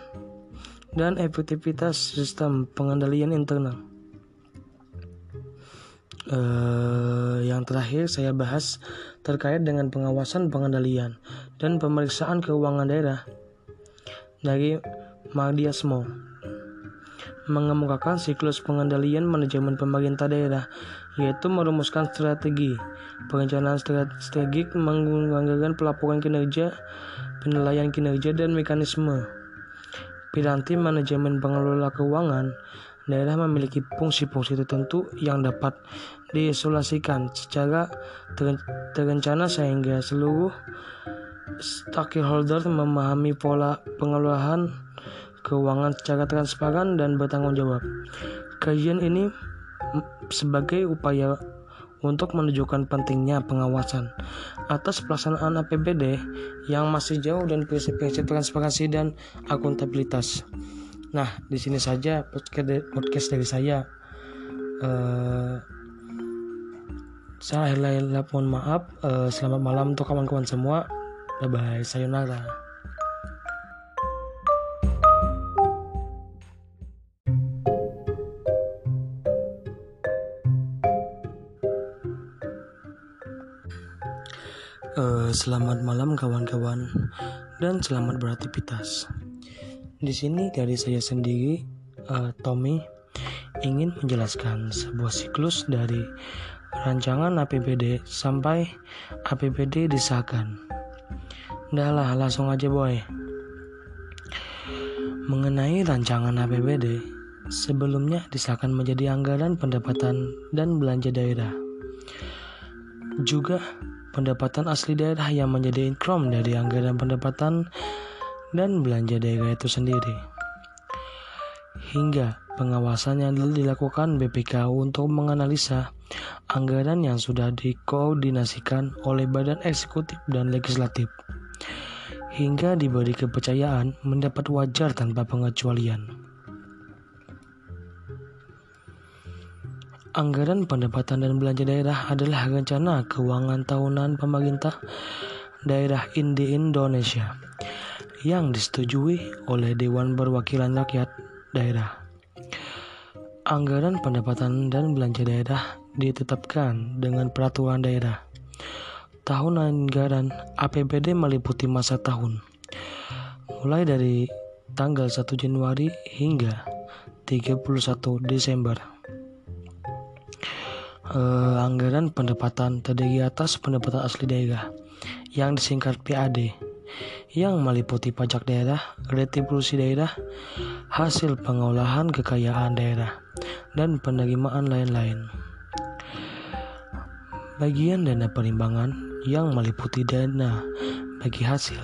dan efektivitas sistem pengendalian internal. Uh, yang terakhir saya bahas terkait dengan pengawasan pengendalian dan pemeriksaan keuangan daerah dari Mardiasmo mengemukakan siklus pengendalian manajemen pemerintah daerah yaitu merumuskan strategi perencanaan strategik menggunakan pelaporan kinerja penilaian kinerja dan mekanisme Piranti manajemen pengelola keuangan daerah memiliki fungsi-fungsi tertentu yang dapat diisolasikan secara terencana sehingga seluruh stakeholder memahami pola pengelolaan keuangan secara transparan dan bertanggung jawab. Kajian ini sebagai upaya untuk menunjukkan pentingnya pengawasan atas pelaksanaan APBD yang masih jauh dan prinsip-prinsip transparansi dan akuntabilitas. Nah, di sini saja podcast dari saya. Uh, saya akhirnya mohon maaf. Uh, selamat malam untuk kawan-kawan semua. Bye bye. Sayonara. Selamat malam kawan-kawan dan selamat beraktivitas. Di sini dari saya sendiri, uh, Tommy, ingin menjelaskan sebuah siklus dari rancangan APBD sampai APBD disahkan. Dahlah, langsung aja boy. Mengenai rancangan APBD, sebelumnya disahkan menjadi anggaran pendapatan dan belanja daerah. Juga pendapatan asli daerah yang menjadi income dari anggaran pendapatan dan belanja daerah itu sendiri. Hingga pengawasan yang dilakukan BPK untuk menganalisa anggaran yang sudah dikoordinasikan oleh badan eksekutif dan legislatif hingga diberi kepercayaan mendapat wajar tanpa pengecualian. Anggaran pendapatan dan belanja daerah adalah rencana keuangan tahunan pemerintah daerah di Indonesia yang disetujui oleh Dewan Perwakilan Rakyat Daerah. Anggaran pendapatan dan belanja daerah ditetapkan dengan peraturan daerah. Tahun anggaran APBD meliputi masa tahun, mulai dari tanggal 1 Januari hingga 31 Desember uh, anggaran pendapatan terdiri atas pendapatan asli daerah yang disingkat PAD yang meliputi pajak daerah, retribusi daerah, hasil pengolahan kekayaan daerah, dan penerimaan lain-lain. Bagian dana perimbangan yang meliputi dana bagi hasil,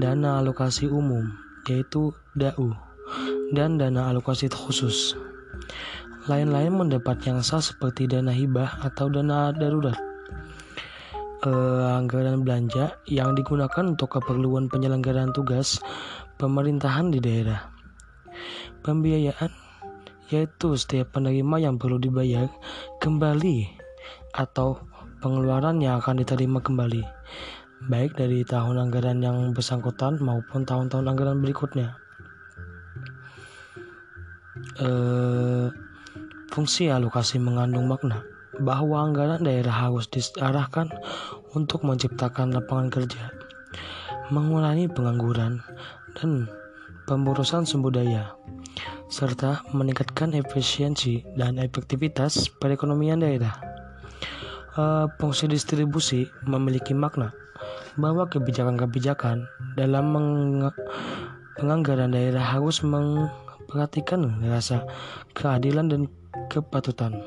dana alokasi umum, yaitu DAU, dan dana alokasi khusus. Lain-lain mendapat yang sah seperti dana hibah atau dana darurat. Uh, anggaran belanja yang digunakan untuk keperluan penyelenggaraan tugas pemerintahan di daerah. Pembiayaan yaitu setiap penerima yang perlu dibayar kembali atau pengeluaran yang akan diterima kembali baik dari tahun anggaran yang bersangkutan maupun tahun-tahun anggaran berikutnya. Eh, fungsi alokasi mengandung makna bahwa anggaran daerah harus diarahkan untuk menciptakan lapangan kerja, mengurangi pengangguran, dan pemborosan sumber daya, serta meningkatkan efisiensi dan efektivitas perekonomian daerah. Uh, fungsi distribusi memiliki makna bahwa kebijakan-kebijakan dalam penganggaran daerah harus memperhatikan rasa keadilan dan kepatutan.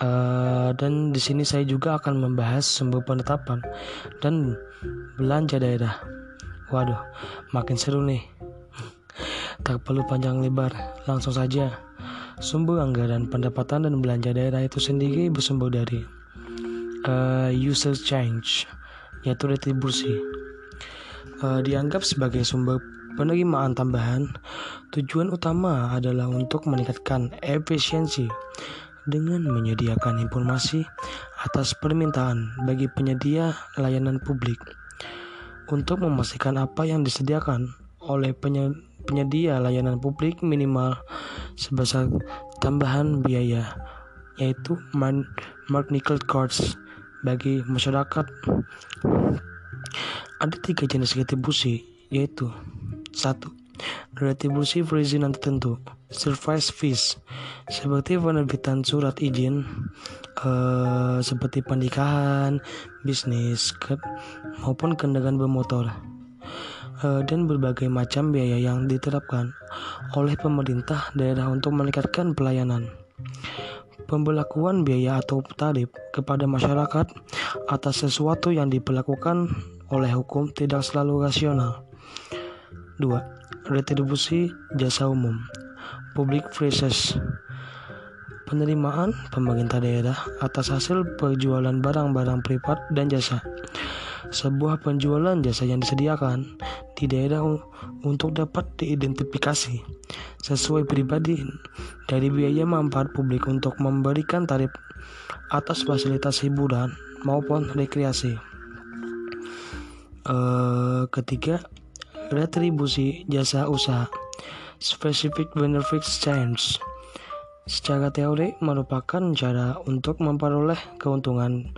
Uh, dan di sini saya juga akan membahas sumber penetapan dan belanja daerah. Waduh, makin seru nih. Tak perlu panjang lebar, langsung saja. Sumber anggaran pendapatan dan belanja daerah itu sendiri bersumber dari uh, user change, yaitu retribusi. Uh, dianggap sebagai sumber penerimaan tambahan, tujuan utama adalah untuk meningkatkan efisiensi dengan menyediakan informasi atas permintaan bagi penyedia layanan publik. Untuk memastikan apa yang disediakan oleh penyedia layanan publik minimal sebesar tambahan biaya yaitu mark nickel cards bagi masyarakat. Ada tiga jenis retribusi yaitu satu retribusi perizinan tertentu service fees seperti penerbitan surat izin uh, seperti pernikahan, bisnis, ke, maupun kendaraan bermotor uh, dan berbagai macam biaya yang diterapkan oleh pemerintah daerah untuk meningkatkan pelayanan. Pembelakuan biaya atau tarif kepada masyarakat atas sesuatu yang diperlakukan oleh hukum tidak selalu rasional. 2. Retribusi jasa umum Public Phrases penerimaan pemerintah daerah atas hasil penjualan barang-barang privat dan jasa. Sebuah penjualan jasa yang disediakan di daerah untuk dapat diidentifikasi sesuai pribadi dari biaya manfaat publik untuk memberikan tarif atas fasilitas hiburan maupun rekreasi. Uh, ketiga, retribusi jasa usaha specific benefits change secara teori merupakan cara untuk memperoleh keuntungan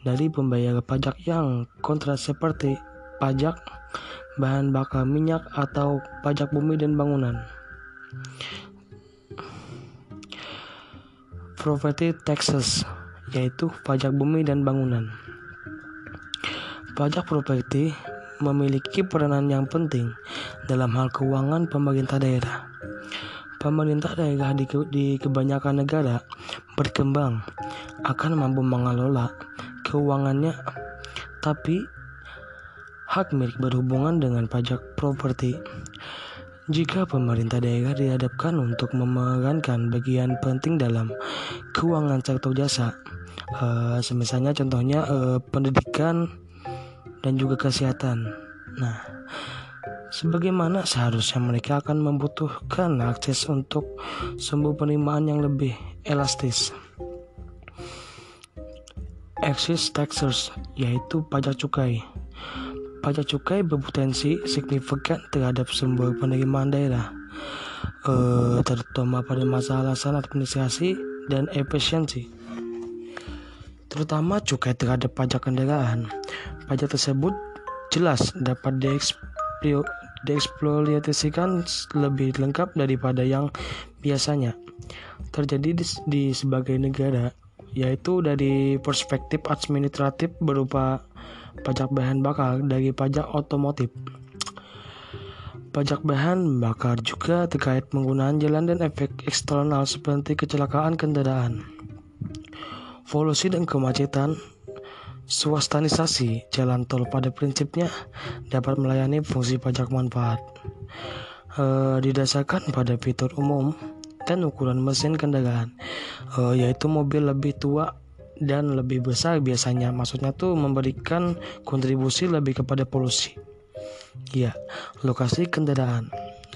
dari pembayar pajak yang kontras seperti pajak bahan bakar minyak atau pajak bumi dan bangunan. Property taxes yaitu pajak bumi dan bangunan. Pajak properti memiliki peranan yang penting dalam hal keuangan pemerintah daerah pemerintah daerah di, di kebanyakan negara berkembang akan mampu mengelola keuangannya, tapi hak milik berhubungan dengan pajak properti. Jika pemerintah daerah dihadapkan untuk memerankan bagian penting dalam keuangan sektor jasa, uh, semisalnya contohnya uh, pendidikan dan juga kesehatan. Nah, sebagaimana seharusnya mereka akan membutuhkan akses untuk sumber penerimaan yang lebih elastis. Excise taxes yaitu pajak cukai. Pajak cukai berpotensi signifikan terhadap sumber penerimaan daerah, eh, terutama pada masalah alasan administrasi dan efisiensi. Terutama cukai terhadap pajak kendaraan. Pajak tersebut jelas dapat dieksploitasi dieksploitasikan lebih lengkap daripada yang biasanya terjadi di, di sebagai negara yaitu dari perspektif administratif berupa pajak bahan bakar dari pajak otomotif. Pajak bahan bakar juga terkait penggunaan jalan dan efek eksternal seperti kecelakaan kendaraan, polusi dan kemacetan, Swastanisasi jalan tol pada prinsipnya dapat melayani fungsi pajak manfaat. E, didasarkan pada fitur umum dan ukuran mesin kendaraan, e, yaitu mobil lebih tua dan lebih besar biasanya. Maksudnya tuh memberikan kontribusi lebih kepada polusi. Ya, lokasi kendaraan.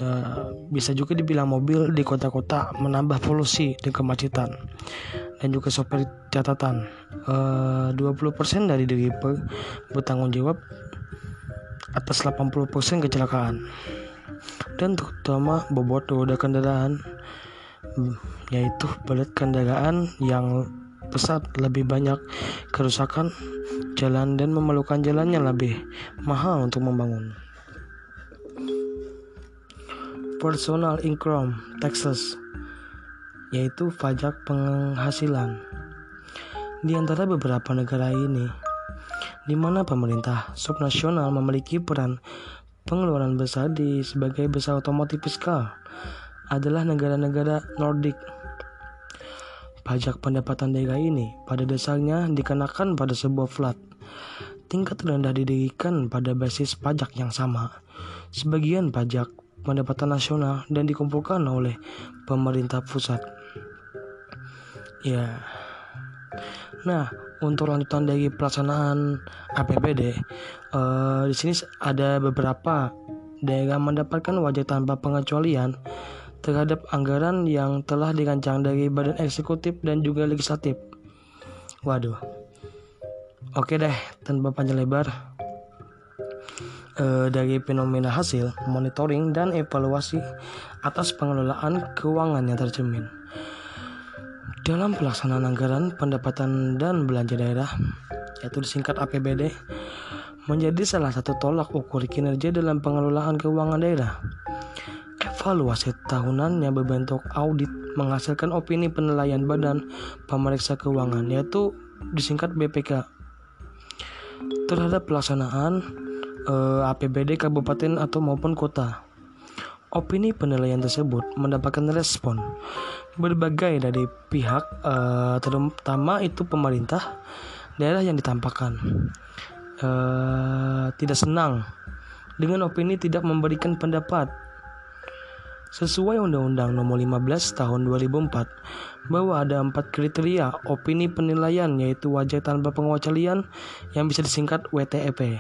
Uh, bisa juga dibilang mobil di kota-kota menambah polusi dan kemacetan dan juga sopir catatan. Uh, 20% dari diri bertanggung jawab atas 80% kecelakaan. Dan terutama bobot roda kendaraan yaitu berat kendaraan yang pesat lebih banyak kerusakan jalan dan memerlukan jalannya lebih mahal untuk membangun personal income taxes yaitu pajak penghasilan. Di antara beberapa negara ini, di mana pemerintah subnasional memiliki peran pengeluaran besar di sebagai besar otomotif fiskal, adalah negara-negara Nordik. Pajak pendapatan daerah ini pada dasarnya dikenakan pada sebuah flat. Tingkat rendah didirikan pada basis pajak yang sama. Sebagian pajak pendapatan nasional dan dikumpulkan oleh pemerintah pusat. Ya. Nah, untuk lanjutan dari pelaksanaan APBD, uh, di sini ada beberapa daerah mendapatkan wajah tanpa pengecualian terhadap anggaran yang telah dirancang dari badan eksekutif dan juga legislatif. Waduh. Oke deh, tanpa panjang lebar, e, dari fenomena hasil monitoring dan evaluasi atas pengelolaan keuangan yang tercermin. Dalam pelaksanaan anggaran pendapatan dan belanja daerah, yaitu disingkat APBD, menjadi salah satu tolak ukur kinerja dalam pengelolaan keuangan daerah. Evaluasi tahunan yang berbentuk audit menghasilkan opini penilaian badan pemeriksa keuangan, yaitu disingkat BPK, terhadap pelaksanaan eh, APBD kabupaten atau maupun kota. Opini penilaian tersebut mendapatkan respon berbagai dari pihak eh, terutama itu pemerintah daerah yang ditampakkan eh, tidak senang dengan opini tidak memberikan pendapat sesuai Undang-Undang Nomor 15 Tahun 2004 bahwa ada empat kriteria opini penilaian yaitu wajah tanpa pengecualian yang bisa disingkat WTEP.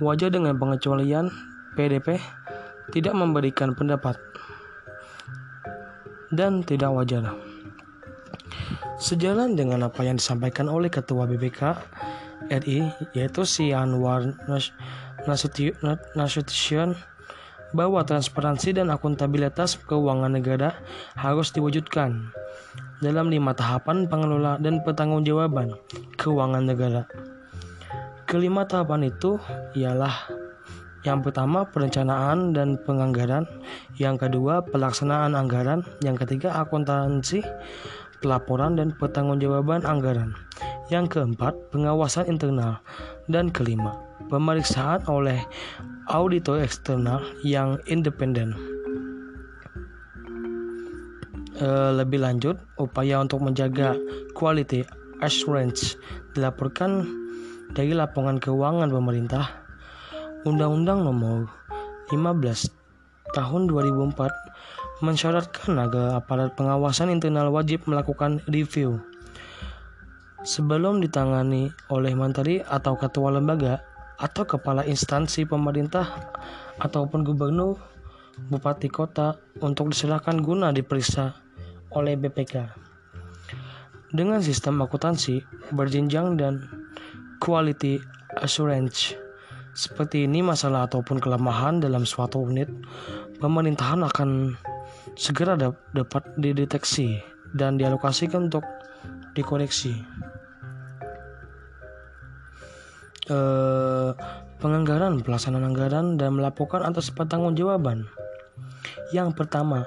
Wajar dengan pengecualian PDP tidak memberikan pendapat dan tidak wajar. Sejalan dengan apa yang disampaikan oleh Ketua BPK RI yaitu si Anwar Nasution bahwa transparansi dan akuntabilitas keuangan negara harus diwujudkan dalam lima tahapan pengelola dan pertanggungjawaban keuangan negara. Kelima tahapan itu ialah yang pertama perencanaan dan penganggaran, yang kedua pelaksanaan anggaran, yang ketiga akuntansi, pelaporan dan pertanggungjawaban anggaran, yang keempat pengawasan internal, dan kelima pemeriksaan oleh auditor eksternal yang independen. E, lebih lanjut, upaya untuk menjaga quality assurance. Dilaporkan dari laporan keuangan pemerintah, Undang-Undang Nomor 15 Tahun 2004 mensyaratkan agar aparat pengawasan internal wajib melakukan review sebelum ditangani oleh menteri atau ketua lembaga atau kepala instansi pemerintah ataupun gubernur, bupati kota untuk diserahkan guna diperiksa oleh BPK. Dengan sistem akuntansi berjenjang dan quality assurance. Seperti ini masalah ataupun kelemahan dalam suatu unit, pemerintahan akan segera dapat dideteksi dan dialokasikan untuk dikoreksi. Eh, penganggaran, pelaksanaan anggaran, dan melaporkan atas pertanggungjawaban. Yang pertama,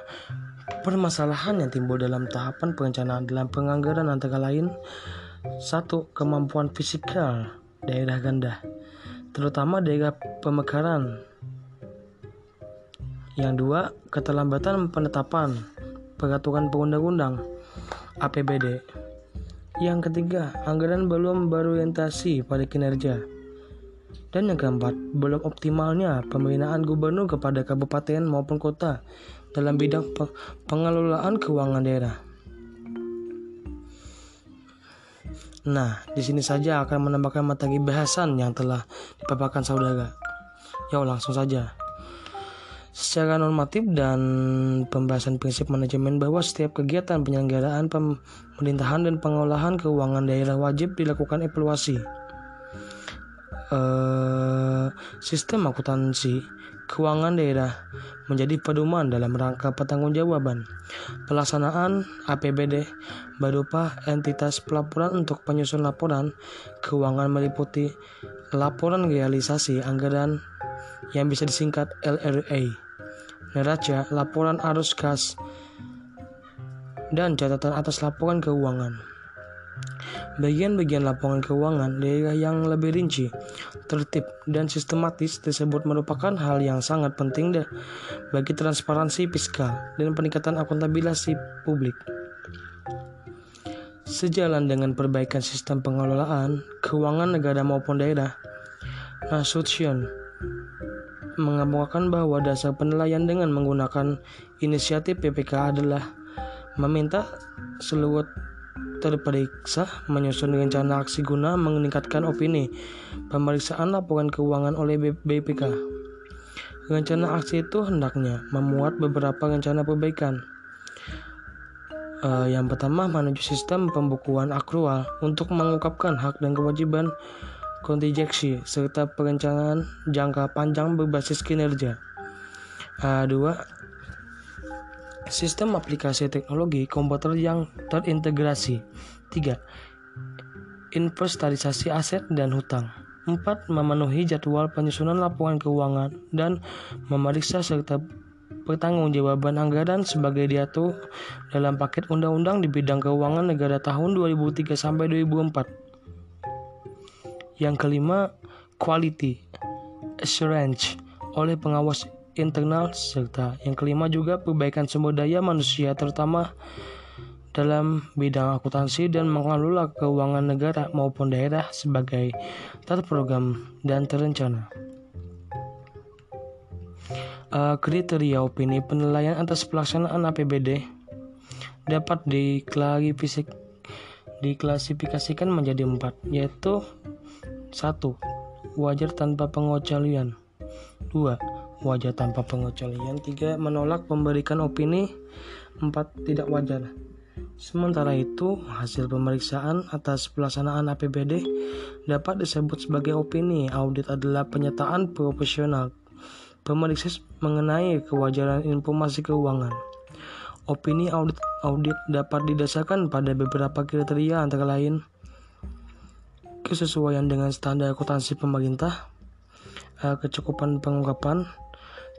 permasalahan yang timbul dalam tahapan perencanaan dalam penganggaran antara lain satu, kemampuan fisikal daerah ganda, terutama daerah pemekaran. Yang dua, keterlambatan penetapan peraturan perundang-undang APBD. Yang ketiga, anggaran belum berorientasi pada kinerja. Dan yang keempat, belum optimalnya pembinaan gubernur kepada kabupaten maupun kota dalam bidang pengelolaan keuangan daerah. Nah, di sini saja akan menambahkan materi bahasan yang telah dipaparkan saudara. Yuk langsung saja. secara normatif dan pembahasan prinsip manajemen bahwa setiap kegiatan penyelenggaraan pemerintahan dan pengolahan keuangan daerah wajib dilakukan evaluasi. Uh, sistem akuntansi keuangan daerah menjadi pedoman dalam rangka pertanggungjawaban pelaksanaan APBD berupa entitas pelaporan untuk penyusun laporan keuangan meliputi laporan realisasi anggaran yang bisa disingkat LRA neraca, laporan arus kas, dan catatan atas laporan keuangan. Bagian-bagian laporan keuangan daerah yang lebih rinci, tertib, dan sistematis tersebut merupakan hal yang sangat penting bagi transparansi fiskal dan peningkatan akuntabilitas publik. Sejalan dengan perbaikan sistem pengelolaan keuangan negara maupun daerah, Nasution mengemukakan bahwa dasar penilaian dengan menggunakan inisiatif PPK adalah meminta seluruh terperiksa menyusun rencana aksi guna meningkatkan opini pemeriksaan laporan keuangan oleh BPK. Rencana aksi itu hendaknya memuat beberapa rencana perbaikan. Uh, yang pertama, menuju sistem pembukuan akrual untuk mengungkapkan hak dan kewajiban kontingensi, serta perencanaan jangka panjang berbasis kinerja. A2. Sistem aplikasi teknologi komputer yang terintegrasi. 3. Inventarisasi aset dan hutang. 4. Memenuhi jadwal penyusunan laporan keuangan dan memeriksa serta pertanggungjawaban anggaran sebagai diatur dalam paket undang-undang di bidang keuangan negara tahun 2003 sampai 2004. Yang kelima, quality assurance oleh pengawas internal serta yang kelima juga perbaikan sumber daya manusia terutama dalam bidang akuntansi dan mengelola keuangan negara maupun daerah sebagai terprogram dan terencana. Uh, kriteria opini penilaian atas pelaksanaan APBD dapat diklasifikasikan menjadi empat, yaitu 1. Wajar tanpa pengecualian 2. Wajar tanpa pengecualian 3. Menolak memberikan opini 4. Tidak wajar Sementara itu, hasil pemeriksaan atas pelaksanaan APBD dapat disebut sebagai opini. Audit adalah penyataan profesional pemeriksa mengenai kewajaran informasi keuangan. Opini audit audit dapat didasarkan pada beberapa kriteria antara lain kesesuaian dengan standar akuntansi pemerintah, uh, kecukupan pengungkapan,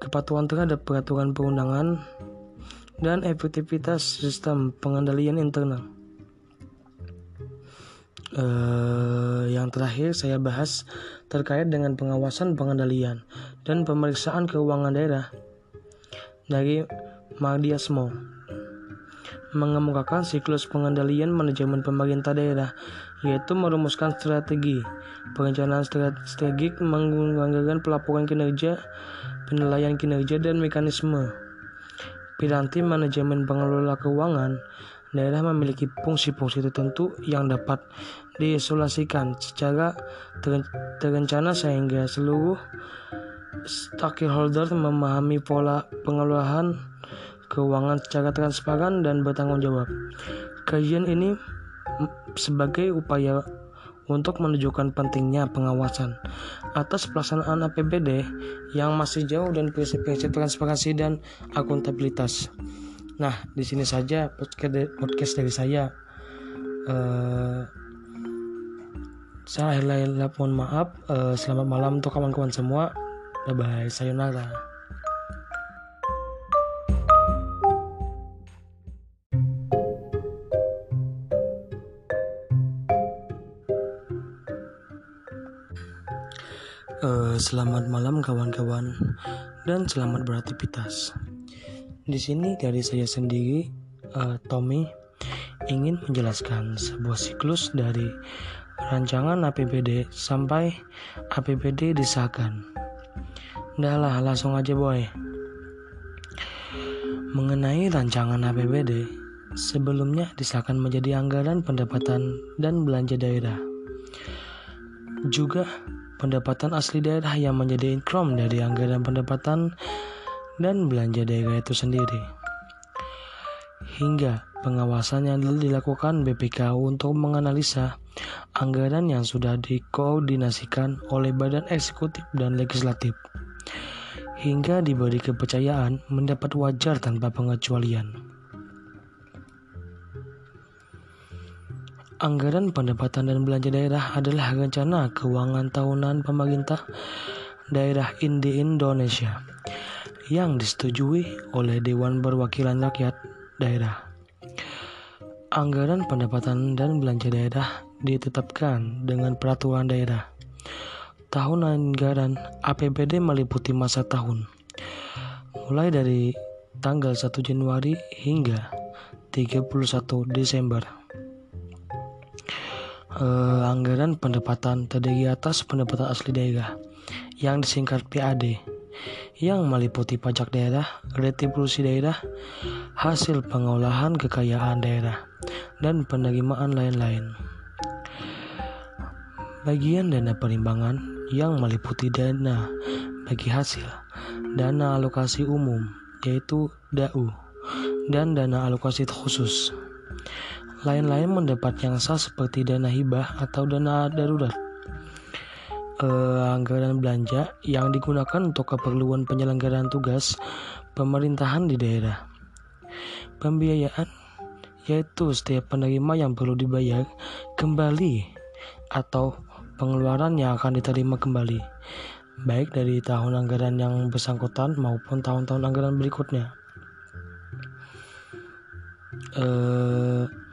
kepatuhan terhadap peraturan perundangan, dan efektivitas sistem pengendalian internal. Uh, yang terakhir saya bahas terkait dengan pengawasan pengendalian dan pemeriksaan keuangan daerah dari Mardiasmo mengemukakan siklus pengendalian manajemen pemerintah daerah yaitu merumuskan strategi perencanaan strategik menggunakan pelaporan kinerja, penilaian kinerja dan mekanisme. Piranti manajemen pengelola keuangan daerah memiliki fungsi-fungsi tertentu yang dapat diisolasikan secara terencana sehingga seluruh stakeholder memahami pola pengelolaan keuangan secara transparan dan bertanggung jawab. Kajian ini sebagai upaya untuk menunjukkan pentingnya pengawasan atas pelaksanaan APBD yang masih jauh dan prinsip-prinsip transparansi dan akuntabilitas. Nah, di sini saja podcast dari saya. Uh, saya mohon maaf. Uh, selamat malam untuk kawan-kawan semua. Bye bye. Sayonara. Selamat malam kawan-kawan dan selamat beraktivitas. Di sini dari saya sendiri, uh, Tommy, ingin menjelaskan sebuah siklus dari rancangan APBD sampai APBD disahkan. Dah lah, langsung aja boy. Mengenai rancangan APBD, sebelumnya disahkan menjadi anggaran pendapatan dan belanja daerah. Juga pendapatan asli daerah yang menjadi income dari anggaran pendapatan dan belanja daerah itu sendiri. Hingga pengawasan yang dilakukan BPK untuk menganalisa anggaran yang sudah dikoordinasikan oleh badan eksekutif dan legislatif hingga diberi kepercayaan mendapat wajar tanpa pengecualian. Anggaran pendapatan dan belanja daerah adalah rencana keuangan tahunan pemerintah daerah di Indonesia yang disetujui oleh Dewan Perwakilan Rakyat Daerah. Anggaran pendapatan dan belanja daerah ditetapkan dengan peraturan daerah. Tahun anggaran APBD meliputi masa tahun, mulai dari tanggal 1 Januari hingga 31 Desember uh, anggaran pendapatan terdiri atas pendapatan asli daerah yang disingkat PAD yang meliputi pajak daerah, retribusi daerah, hasil pengolahan kekayaan daerah, dan penerimaan lain-lain. Bagian dana perimbangan yang meliputi dana bagi hasil, dana alokasi umum, yaitu DAU, dan dana alokasi khusus. Lain-lain mendapat yang sah seperti dana hibah atau dana darurat. Eh, anggaran belanja yang digunakan untuk keperluan penyelenggaraan tugas pemerintahan di daerah. Pembiayaan yaitu setiap penerima yang perlu dibayar kembali atau pengeluaran yang akan diterima kembali, baik dari tahun anggaran yang bersangkutan maupun tahun-tahun anggaran berikutnya. Eh,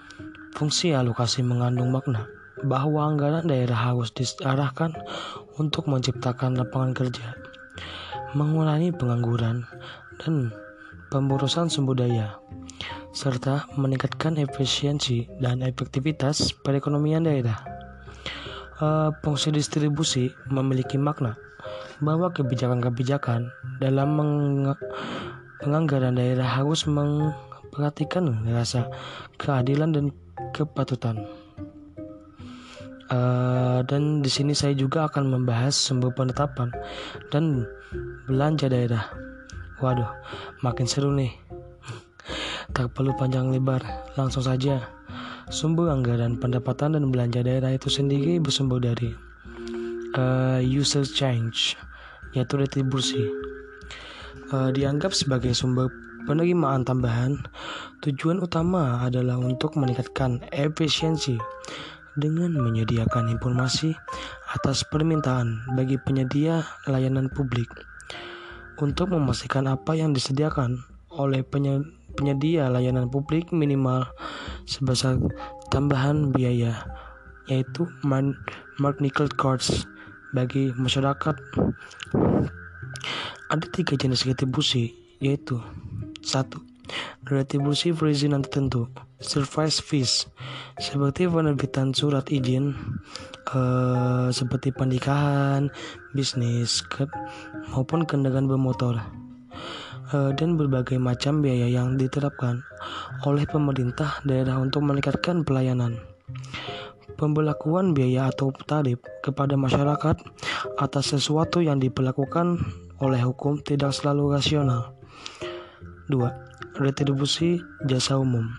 Fungsi alokasi mengandung makna bahwa anggaran daerah harus diarahkan untuk menciptakan lapangan kerja, mengurangi pengangguran, dan pemborosan sumber daya, serta meningkatkan efisiensi dan efektivitas perekonomian daerah. Uh, fungsi distribusi memiliki makna bahwa kebijakan-kebijakan dalam penganggaran daerah harus memperhatikan rasa keadilan dan kepatutan. Uh, dan di sini saya juga akan membahas sumber penetapan dan belanja daerah. Waduh, makin seru nih. Tak perlu panjang lebar, langsung saja. Sumber anggaran pendapatan dan belanja daerah itu sendiri bersumber dari uh, user change, yaitu retribusi. Uh, dianggap sebagai sumber penerimaan tambahan, tujuan utama adalah untuk meningkatkan efisiensi dengan menyediakan informasi atas permintaan bagi penyedia layanan publik. Untuk memastikan apa yang disediakan oleh penyedia layanan publik minimal sebesar tambahan biaya yaitu nickel cards bagi masyarakat. Ada tiga jenis retribusi yaitu satu, Retribusi perizinan tertentu Service fees Seperti penerbitan surat izin uh, Seperti pernikahan, bisnis, ke, maupun kendaraan bermotor uh, Dan berbagai macam biaya yang diterapkan oleh pemerintah daerah untuk meningkatkan pelayanan. Pembelakuan biaya atau tarif kepada masyarakat atas sesuatu yang diperlakukan oleh hukum tidak selalu rasional 2. Retribusi jasa umum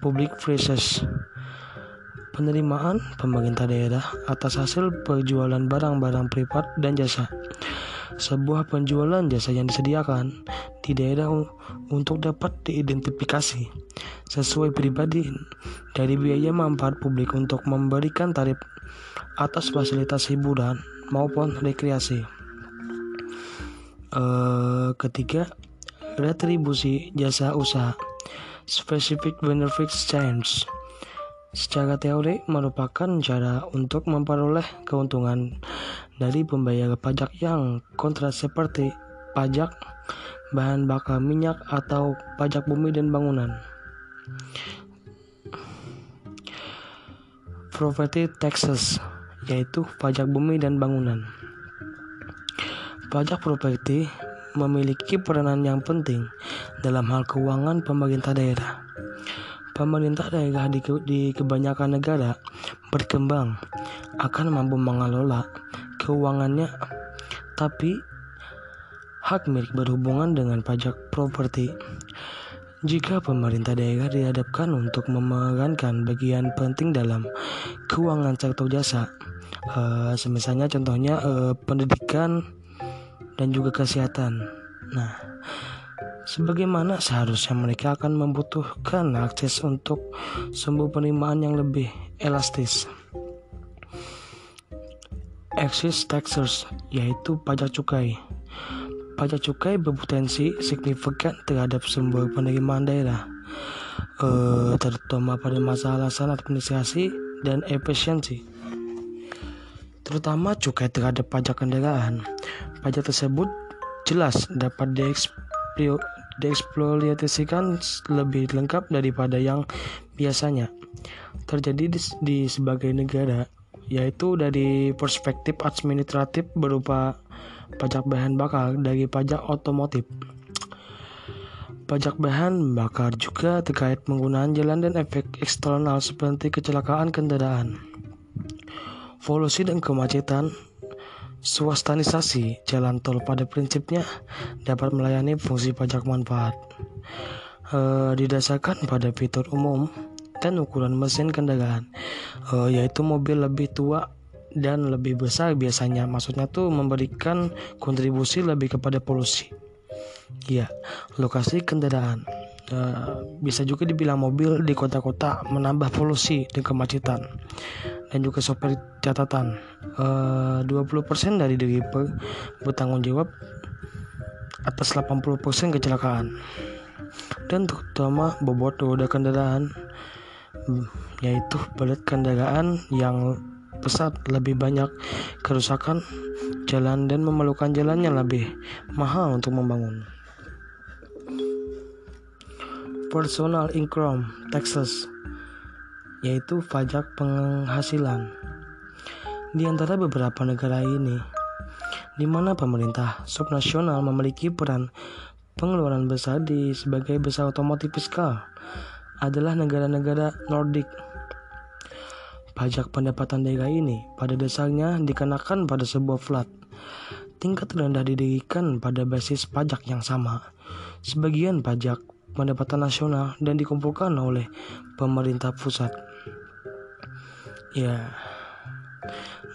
Public Prices Penerimaan pemerintah daerah atas hasil perjualan barang-barang privat dan jasa Sebuah penjualan jasa yang disediakan di daerah untuk dapat diidentifikasi sesuai pribadi dari biaya manfaat publik untuk memberikan tarif atas fasilitas hiburan maupun rekreasi. Uh, ketiga, retribusi jasa usaha specific benefits change secara teori merupakan cara untuk memperoleh keuntungan dari pembayar pajak yang kontra seperti pajak bahan bakar minyak atau pajak bumi dan bangunan. Property taxes yaitu pajak bumi dan bangunan. Pajak properti memiliki peranan yang penting dalam hal keuangan pemerintah daerah. Pemerintah daerah di, ke, di kebanyakan negara berkembang akan mampu mengelola keuangannya, tapi hak milik berhubungan dengan pajak properti. Jika pemerintah daerah dihadapkan untuk memerankan bagian penting dalam keuangan sektor jasa, uh, semisalnya contohnya uh, pendidikan dan juga kesehatan. Nah, sebagaimana seharusnya mereka akan membutuhkan akses untuk sumber penerimaan yang lebih elastis. Excise taxes yaitu pajak cukai pajak cukai berpotensi signifikan terhadap sumber penerimaan daerah, uh, terutama pada masalah alasan administrasi dan efisiensi. Terutama cukai terhadap pajak kendaraan. Pajak tersebut jelas dapat dieksploitasikan lebih lengkap daripada yang biasanya terjadi di, di sebagai negara, yaitu dari perspektif administratif berupa pajak bahan bakar dari pajak otomotif. Pajak bahan bakar juga terkait penggunaan jalan dan efek eksternal seperti kecelakaan kendaraan. Polusi dan kemacetan Swastanisasi jalan tol pada prinsipnya dapat melayani fungsi pajak manfaat. E, didasarkan pada fitur umum dan ukuran mesin kendaraan, e, yaitu mobil lebih tua dan lebih besar biasanya. Maksudnya tuh memberikan kontribusi lebih kepada polusi. Ya lokasi kendaraan. Uh, bisa juga dibilang mobil di kota-kota menambah polusi dan kemacetan dan juga sopir catatan. Eh, uh, 20% dari diri bertanggung jawab atas 80% kecelakaan. Dan terutama bobot roda kendaraan yaitu berat kendaraan yang pesat lebih banyak kerusakan jalan dan memerlukan jalan yang lebih mahal untuk membangun. Personal income taxes yaitu pajak penghasilan. Di antara beberapa negara ini, di mana pemerintah subnasional memiliki peran pengeluaran besar di sebagai besar otomotif fiskal, adalah negara-negara Nordik Pajak pendapatan daerah ini pada dasarnya dikenakan pada sebuah flat. Tingkat rendah didirikan pada basis pajak yang sama. Sebagian pajak pendapatan nasional dan dikumpulkan oleh pemerintah pusat. Ya.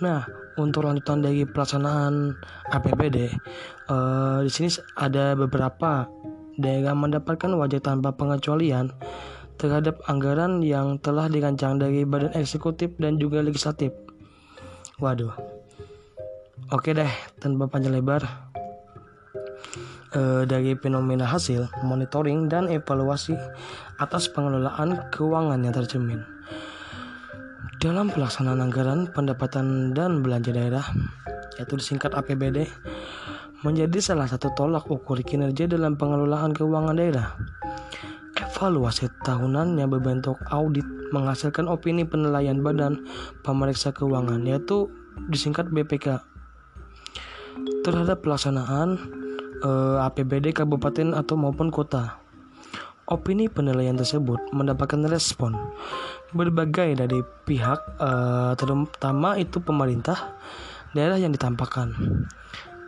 Nah, untuk lanjutan dari pelaksanaan APBD, eh, di sini ada beberapa daerah mendapatkan wajah tanpa pengecualian terhadap anggaran yang telah dirancang dari badan eksekutif dan juga legislatif. Waduh. Oke deh, tanpa panjang lebar. E, dari fenomena hasil, monitoring, dan evaluasi atas pengelolaan keuangan yang tercermin. Dalam pelaksanaan anggaran pendapatan dan belanja daerah, yaitu disingkat APBD, menjadi salah satu tolak ukur kinerja dalam pengelolaan keuangan daerah. Evaluasi tahunan yang berbentuk audit menghasilkan opini penilaian Badan Pemeriksa Keuangan yaitu disingkat BPK terhadap pelaksanaan eh, APBD kabupaten atau maupun kota. Opini penilaian tersebut mendapatkan respon berbagai dari pihak eh, terutama itu pemerintah daerah yang ditampakkan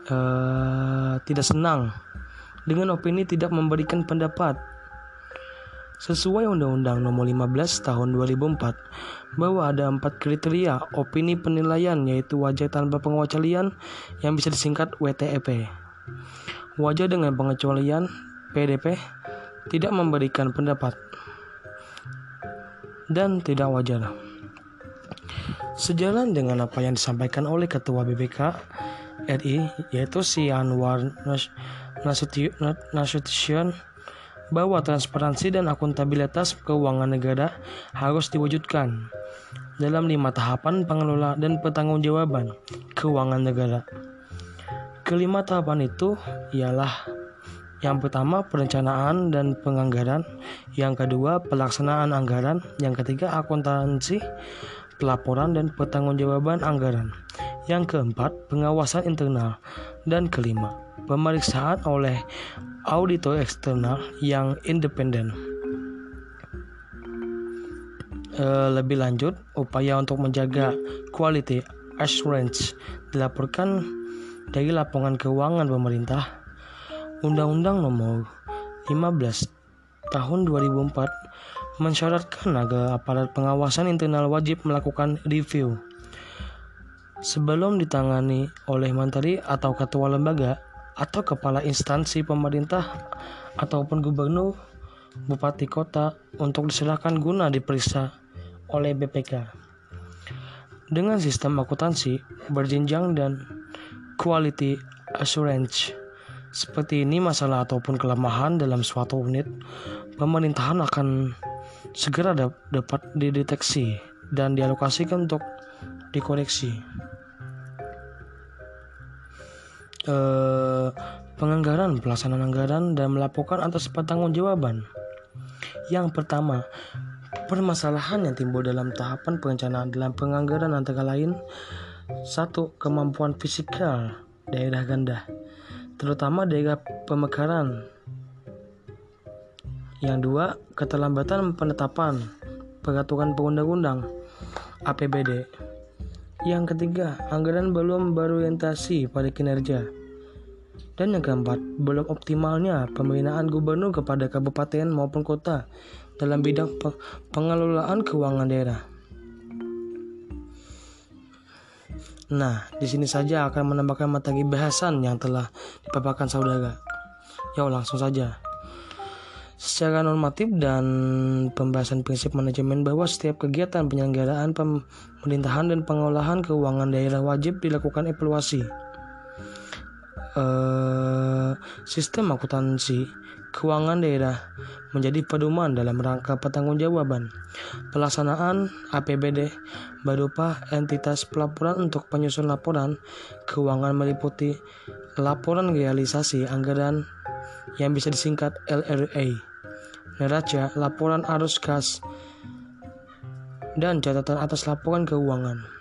eh, tidak senang dengan opini tidak memberikan pendapat Sesuai Undang-Undang Nomor 15 Tahun 2004 bahwa ada empat kriteria opini penilaian yaitu wajah tanpa pengecualian yang bisa disingkat WTEP. Wajah dengan pengecualian PDP tidak memberikan pendapat dan tidak wajar. Sejalan dengan apa yang disampaikan oleh Ketua BPK RI yaitu si Anwar Nasution bahwa transparansi dan akuntabilitas keuangan negara harus diwujudkan dalam lima tahapan pengelola dan pertanggungjawaban keuangan negara. Kelima tahapan itu ialah yang pertama perencanaan dan penganggaran, yang kedua pelaksanaan anggaran, yang ketiga akuntansi, pelaporan dan pertanggungjawaban anggaran, yang keempat pengawasan internal, dan kelima pemeriksaan oleh auditor eksternal yang independen. Uh, lebih lanjut, upaya untuk menjaga quality assurance dilaporkan dari laporan keuangan pemerintah Undang-Undang Nomor 15 Tahun 2004 mensyaratkan agar aparat pengawasan internal wajib melakukan review sebelum ditangani oleh menteri atau ketua lembaga atau kepala instansi pemerintah ataupun gubernur, bupati kota untuk diserahkan guna diperiksa oleh BPK. Dengan sistem akuntansi berjenjang dan quality assurance seperti ini masalah ataupun kelemahan dalam suatu unit pemerintahan akan segera dapat dideteksi dan dialokasikan untuk dikoreksi. Eh, penganggaran, pelaksanaan anggaran dan melaporkan atas pertanggungjawaban. Yang pertama, permasalahan yang timbul dalam tahapan perencanaan dalam penganggaran antara lain satu kemampuan fisikal daerah ganda terutama daerah pemekaran. Yang dua, keterlambatan penetapan peraturan perundang-undang APBD. Yang ketiga, anggaran belum berorientasi pada kinerja. Dan yang keempat, belum optimalnya pembinaan gubernur kepada kabupaten maupun kota dalam bidang pengelolaan keuangan daerah. Nah, di sini saja akan menambahkan materi bahasan yang telah dipaparkan saudara. Yuk langsung saja. Secara normatif dan pembahasan prinsip manajemen bahwa setiap kegiatan penyelenggaraan pemerintahan dan pengolahan keuangan daerah wajib dilakukan evaluasi. Uh, sistem akuntansi keuangan daerah menjadi pedoman dalam rangka pertanggungjawaban pelaksanaan APBD berupa entitas pelaporan untuk penyusun laporan keuangan meliputi laporan realisasi anggaran yang bisa disingkat LRA, neraca, laporan arus kas, dan catatan atas laporan keuangan.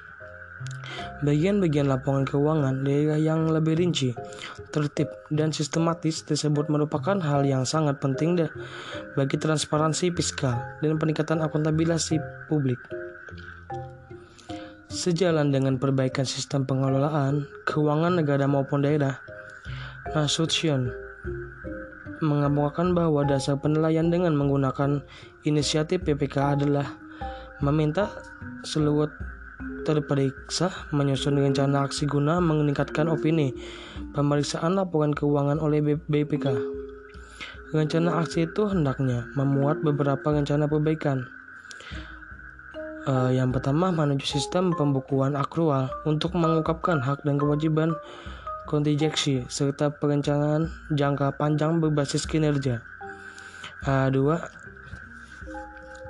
Bagian-bagian laporan keuangan daerah yang lebih rinci, tertib, dan sistematis tersebut merupakan hal yang sangat penting bagi transparansi fiskal dan peningkatan akuntabilitas publik. Sejalan dengan perbaikan sistem pengelolaan keuangan negara maupun daerah, Nasution mengabarkan bahwa dasar penilaian dengan menggunakan inisiatif PPK adalah meminta seluruh terperiksa menyusun rencana aksi guna meningkatkan opini pemeriksaan laporan keuangan oleh BPK. Rencana aksi itu hendaknya memuat beberapa rencana perbaikan. Uh, yang pertama, menuju sistem pembukuan akrual untuk mengungkapkan hak dan kewajiban kontingensi serta perencanaan jangka panjang berbasis kinerja. Uh, dua,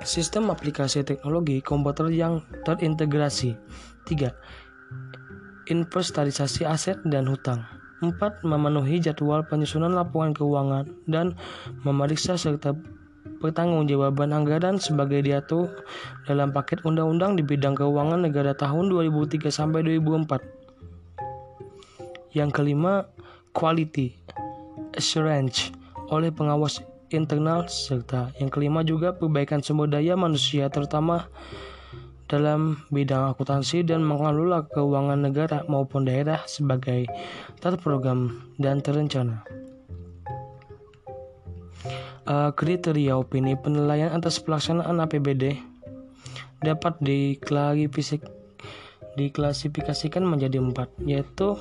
Sistem aplikasi teknologi komputer yang terintegrasi. 3. Inventarisasi aset dan hutang. 4. Memenuhi jadwal penyusunan laporan keuangan dan memeriksa serta pertanggungjawaban anggaran sebagai diatur dalam paket undang-undang di bidang keuangan negara tahun 2003 sampai 2004. Yang kelima, quality assurance oleh pengawas internal serta yang kelima juga perbaikan sumber daya manusia terutama dalam bidang akuntansi dan mengelola keuangan negara maupun daerah sebagai terprogram dan terencana. Uh, kriteria opini penilaian atas pelaksanaan APBD dapat diklarifikasi diklasifikasikan menjadi empat yaitu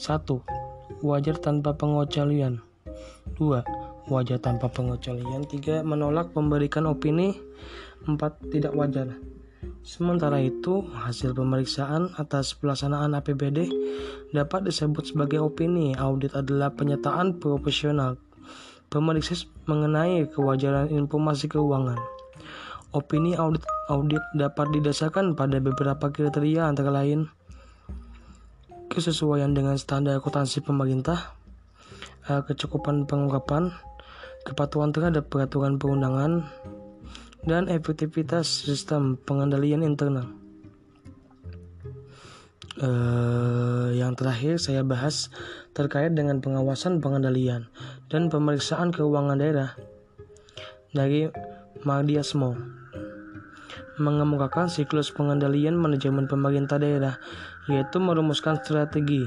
satu wajar tanpa pengocalian, dua wajah tanpa pengecualian 3 menolak memberikan opini 4 tidak wajar Sementara itu, hasil pemeriksaan atas pelaksanaan APBD dapat disebut sebagai opini. Audit adalah penyataan profesional pemeriksa mengenai kewajaran informasi keuangan. Opini audit audit dapat didasarkan pada beberapa kriteria antara lain kesesuaian dengan standar akuntansi pemerintah, eh, kecukupan pengungkapan, kepatuhan terhadap peraturan perundangan, dan efektivitas sistem pengendalian internal. Uh, yang terakhir saya bahas terkait dengan pengawasan pengendalian dan pemeriksaan keuangan daerah dari Mardiasmo. mengemukakan siklus pengendalian manajemen pemerintah daerah, yaitu merumuskan strategi,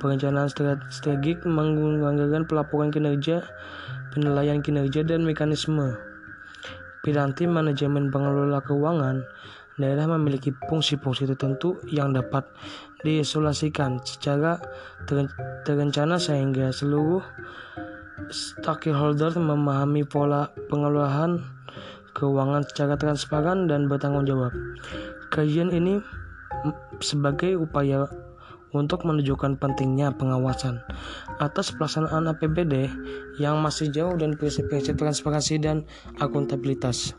perencanaan strategik, menggunakan pelaporan kinerja, penilaian kinerja, dan mekanisme. Piranti manajemen pengelola keuangan daerah memiliki fungsi-fungsi tertentu yang dapat diisolasikan secara terencana sehingga seluruh stakeholder memahami pola pengelolaan keuangan secara transparan dan bertanggung jawab. Kajian ini sebagai upaya untuk menunjukkan pentingnya pengawasan atas pelaksanaan APBD yang masih jauh dan prinsip-prinsip transparansi dan akuntabilitas.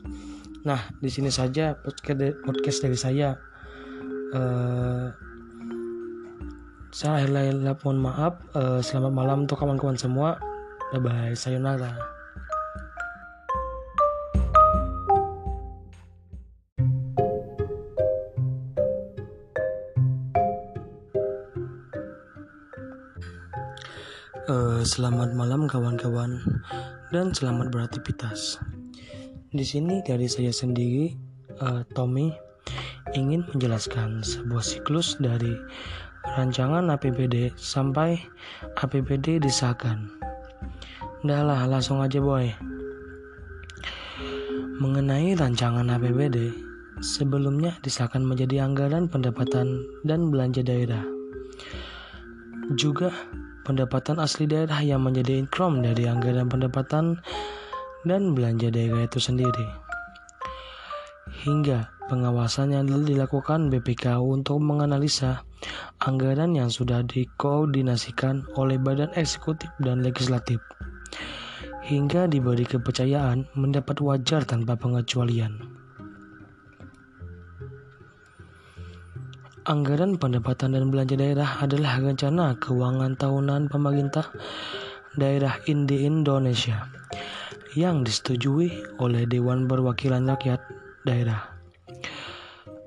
Nah, di sini saja podcast dari saya. Uh, saya akhirnya mohon maaf. Uh, selamat malam untuk kawan-kawan semua. Bye bye, sayonara. Selamat malam kawan-kawan dan selamat beraktivitas. Di sini dari saya sendiri, uh, Tommy, ingin menjelaskan sebuah siklus dari rancangan APBD sampai APBD disahkan. Udah lah, langsung aja boy. Mengenai rancangan APBD, sebelumnya disahkan menjadi anggaran pendapatan dan belanja daerah. Juga pendapatan asli daerah yang menjadi income dari anggaran pendapatan dan belanja daerah itu sendiri. Hingga pengawasan yang dilakukan BPK untuk menganalisa anggaran yang sudah dikoordinasikan oleh badan eksekutif dan legislatif hingga diberi kepercayaan mendapat wajar tanpa pengecualian. Anggaran pendapatan dan belanja daerah adalah rencana keuangan tahunan pemerintah daerah di Indonesia yang disetujui oleh Dewan Perwakilan Rakyat Daerah.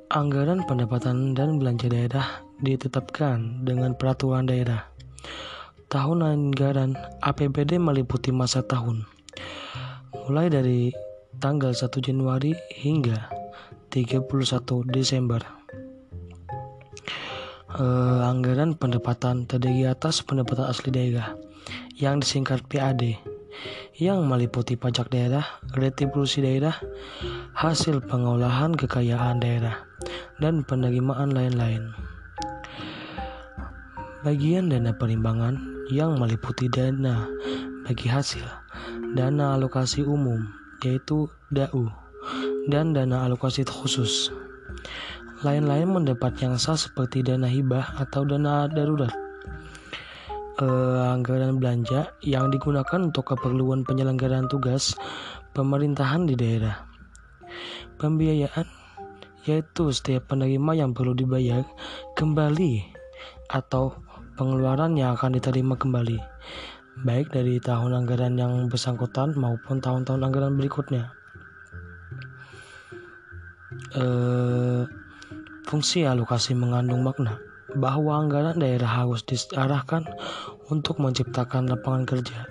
Anggaran pendapatan dan belanja daerah ditetapkan dengan peraturan daerah Tahun anggaran APBD meliputi masa tahun, mulai dari tanggal 1 Januari hingga 31 Desember. Uh, anggaran pendapatan terdiri atas pendapatan asli daerah yang disingkat PAD yang meliputi pajak daerah, retribusi daerah, hasil pengolahan kekayaan daerah, dan penerimaan lain-lain. Bagian dana perimbangan yang meliputi dana bagi hasil, dana alokasi umum yaitu DAU, dan dana alokasi khusus. Lain-lain mendapat yang sah seperti dana hibah atau dana darurat. Eh, anggaran belanja yang digunakan untuk keperluan penyelenggaraan tugas pemerintahan di daerah. Pembiayaan yaitu setiap penerima yang perlu dibayar kembali atau pengeluaran yang akan diterima kembali, baik dari tahun anggaran yang bersangkutan maupun tahun-tahun anggaran berikutnya. E, fungsi alokasi mengandung makna bahwa anggaran daerah harus diarahkan untuk menciptakan lapangan kerja,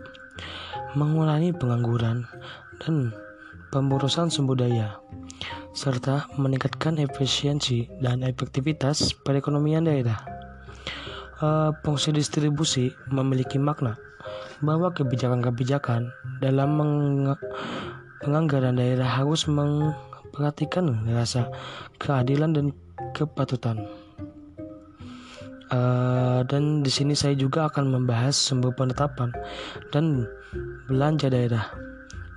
mengurangi pengangguran, dan pemborosan sumber daya, serta meningkatkan efisiensi dan efektivitas perekonomian daerah. Uh, fungsi distribusi memiliki makna bahwa kebijakan-kebijakan dalam penganggaran daerah harus memperhatikan rasa keadilan dan kepatutan. Uh, dan di sini saya juga akan membahas sumber penetapan dan belanja daerah.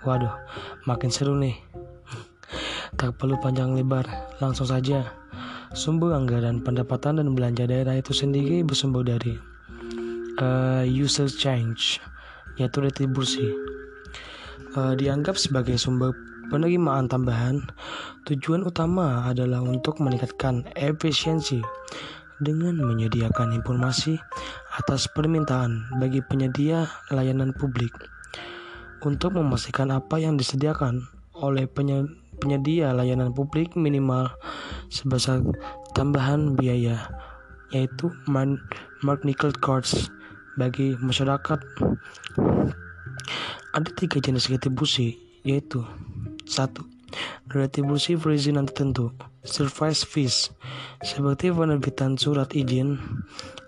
Waduh, makin seru nih. tak perlu panjang lebar, langsung saja. Sumber anggaran pendapatan dan belanja daerah itu sendiri bersumber dari uh, user change, yaitu retribusi. Uh, dianggap sebagai sumber penerimaan tambahan, tujuan utama adalah untuk meningkatkan efisiensi dengan menyediakan informasi atas permintaan bagi penyedia layanan publik. Untuk memastikan apa yang disediakan oleh penyedia layanan publik minimal sebesar tambahan biaya yaitu mark nickel cards bagi masyarakat. Ada tiga jenis retribusi yaitu satu retribusi perizinan tertentu, service fees, seperti penerbitan surat izin,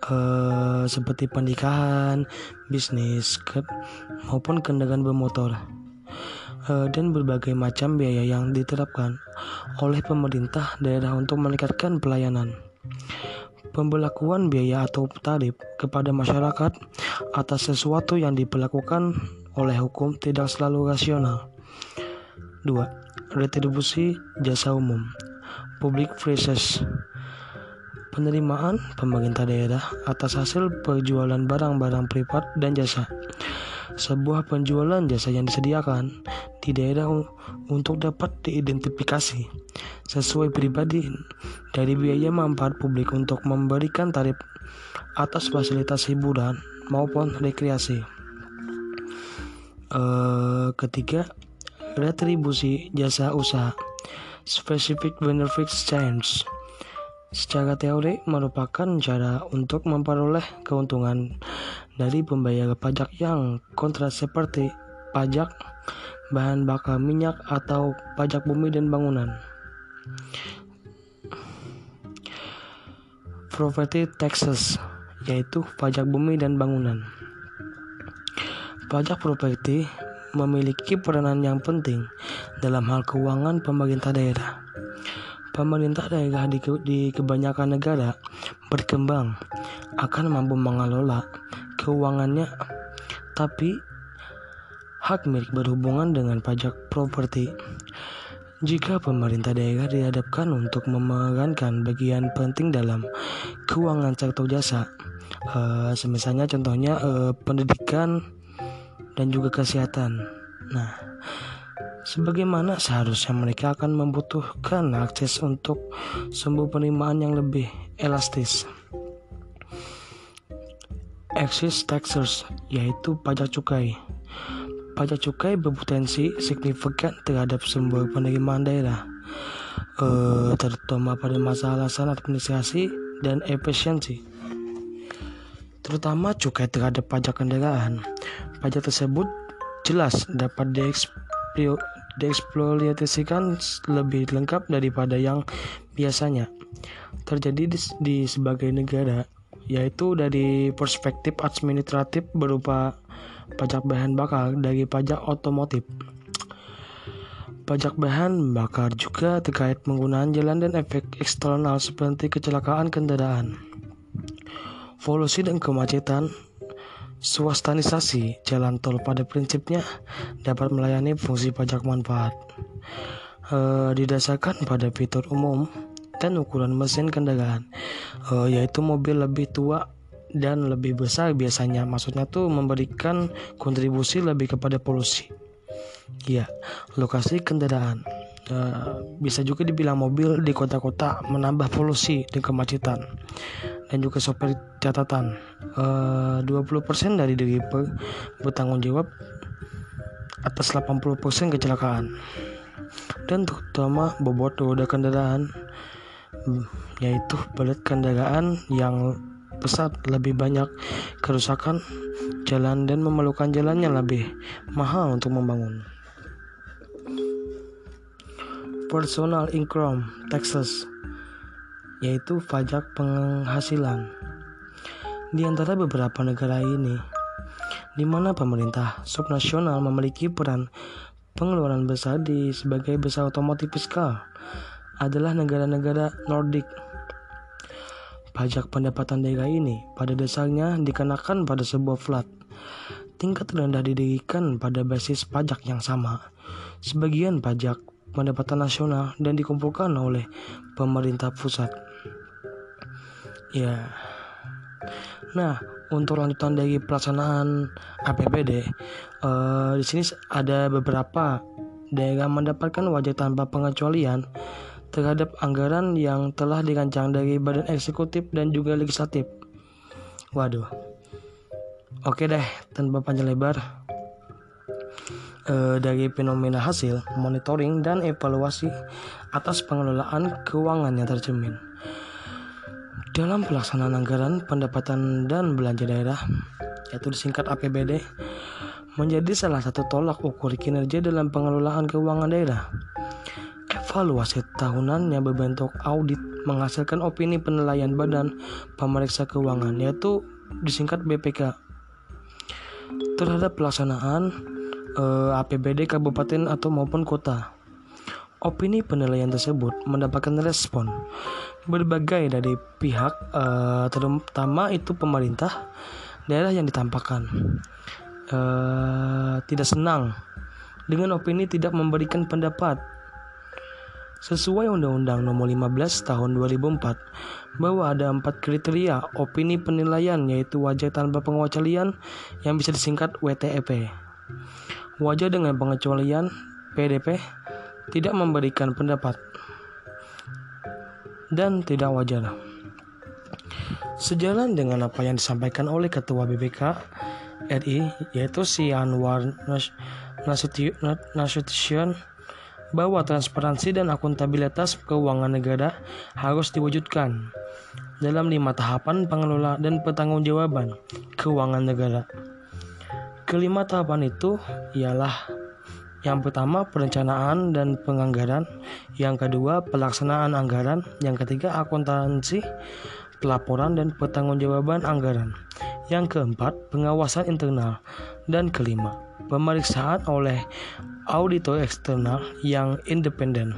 eh, seperti pernikahan, bisnis, ke, maupun kendaraan bermotor, eh, dan berbagai macam biaya yang diterapkan oleh pemerintah daerah untuk meningkatkan pelayanan. Pembelakuan biaya atau tarif kepada masyarakat atas sesuatu yang diperlakukan oleh hukum tidak selalu rasional. 2. Retribusi jasa umum Public Prices Penerimaan pemerintah daerah atas hasil perjualan barang-barang privat dan jasa sebuah penjualan jasa yang disediakan di daerah untuk dapat diidentifikasi sesuai pribadi dari biaya manfaat publik untuk memberikan tarif atas fasilitas hiburan maupun rekreasi. Uh, ketiga, retribusi jasa usaha specific benefits change secara teori merupakan cara untuk memperoleh keuntungan dari pembayar pajak yang kontra seperti pajak bahan bakar minyak atau pajak bumi dan bangunan. Property taxes yaitu pajak bumi dan bangunan. Pajak properti memiliki peranan yang penting dalam hal keuangan pemerintah daerah. Pemerintah daerah di, di kebanyakan negara berkembang akan mampu mengelola keuangannya, tapi hak milik berhubungan dengan pajak properti. Jika pemerintah daerah dihadapkan untuk memerankan bagian penting dalam keuangan sektor jasa, uh, semisalnya contohnya uh, pendidikan, dan juga kesehatan. Nah, sebagaimana seharusnya mereka akan membutuhkan akses untuk sumber penerimaan yang lebih elastis. Excise taxes yaitu pajak cukai. Pajak cukai berpotensi signifikan terhadap sumber penerimaan daerah, eh, terutama pada masalah alasan administrasi dan efisiensi terutama cukai terhadap pajak kendaraan. Pajak tersebut jelas dapat dieksploitasikan lebih lengkap daripada yang biasanya terjadi di, di sebagai negara, yaitu dari perspektif administratif berupa pajak bahan bakar dari pajak otomotif. Pajak bahan bakar juga terkait penggunaan jalan dan efek eksternal seperti kecelakaan kendaraan. Polusi dan kemacetan Swastanisasi jalan tol pada prinsipnya dapat melayani fungsi pajak manfaat. E, didasarkan pada fitur umum dan ukuran mesin kendaraan. E, yaitu mobil lebih tua dan lebih besar biasanya. Maksudnya tuh memberikan kontribusi lebih kepada polusi. Ya lokasi kendaraan e, bisa juga dibilang mobil di kota-kota menambah polusi dan kemacetan dan juga sopir catatan. Eh, uh, 20% dari diri bertanggung jawab atas 80% kecelakaan. Dan terutama bobot roda kendaraan yaitu berat kendaraan yang pesat lebih banyak kerusakan jalan dan memerlukan jalan yang lebih mahal untuk membangun personal income taxes yaitu pajak penghasilan. Di antara beberapa negara ini, di mana pemerintah subnasional memiliki peran pengeluaran besar di sebagai besar otomotif fiskal, adalah negara-negara Nordik. Pajak pendapatan daerah ini pada dasarnya dikenakan pada sebuah flat. Tingkat rendah didirikan pada basis pajak yang sama. Sebagian pajak pendapatan nasional dan dikumpulkan oleh pemerintah pusat. Ya. Nah, untuk lanjutan dari pelaksanaan APBD, eh, di sini ada beberapa daerah mendapatkan wajah tanpa pengecualian terhadap anggaran yang telah dirancang dari badan eksekutif dan juga legislatif. Waduh. Oke deh, tanpa panjang lebar. Eh, dari fenomena hasil, monitoring, dan evaluasi atas pengelolaan keuangan yang tercermin. Dalam pelaksanaan anggaran pendapatan dan belanja daerah, yaitu disingkat APBD, menjadi salah satu tolak ukur kinerja dalam pengelolaan keuangan daerah. Evaluasi tahunannya berbentuk audit menghasilkan opini penilaian Badan Pemeriksa Keuangan yaitu disingkat BPK terhadap pelaksanaan eh, APBD kabupaten atau maupun kota. Opini penilaian tersebut mendapatkan respon berbagai dari pihak uh, terutama itu pemerintah daerah yang ditampakkan. Uh, tidak senang dengan opini tidak memberikan pendapat. Sesuai Undang-Undang Nomor 15 Tahun 2004 bahwa ada empat kriteria opini penilaian yaitu wajah tanpa pengecualian yang bisa disingkat WTEP wajah dengan pengecualian PDP tidak memberikan pendapat dan tidak wajar. Sejalan dengan apa yang disampaikan oleh Ketua BBK RI yaitu si Anwar Nasution bahwa transparansi dan akuntabilitas keuangan negara harus diwujudkan dalam lima tahapan pengelola dan pertanggungjawaban keuangan negara. Kelima tahapan itu ialah yang pertama, perencanaan dan penganggaran. Yang kedua, pelaksanaan anggaran. Yang ketiga, akuntansi, pelaporan dan pertanggungjawaban anggaran. Yang keempat, pengawasan internal. Dan kelima, pemeriksaan oleh auditor eksternal yang independen.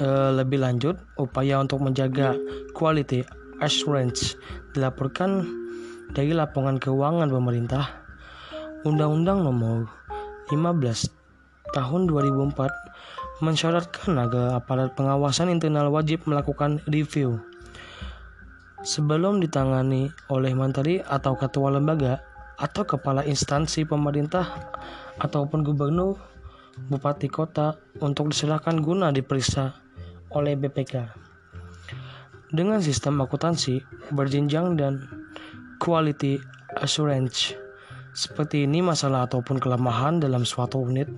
E, lebih lanjut, upaya untuk menjaga quality assurance dilaporkan dari laporan keuangan pemerintah Undang-Undang Nomor 15 Tahun 2004 mensyaratkan agar aparat pengawasan internal wajib melakukan review sebelum ditangani oleh menteri atau ketua lembaga atau kepala instansi pemerintah ataupun gubernur, bupati kota untuk diserahkan guna diperiksa oleh BPK. Dengan sistem akuntansi berjenjang dan quality assurance seperti ini masalah ataupun kelemahan dalam suatu unit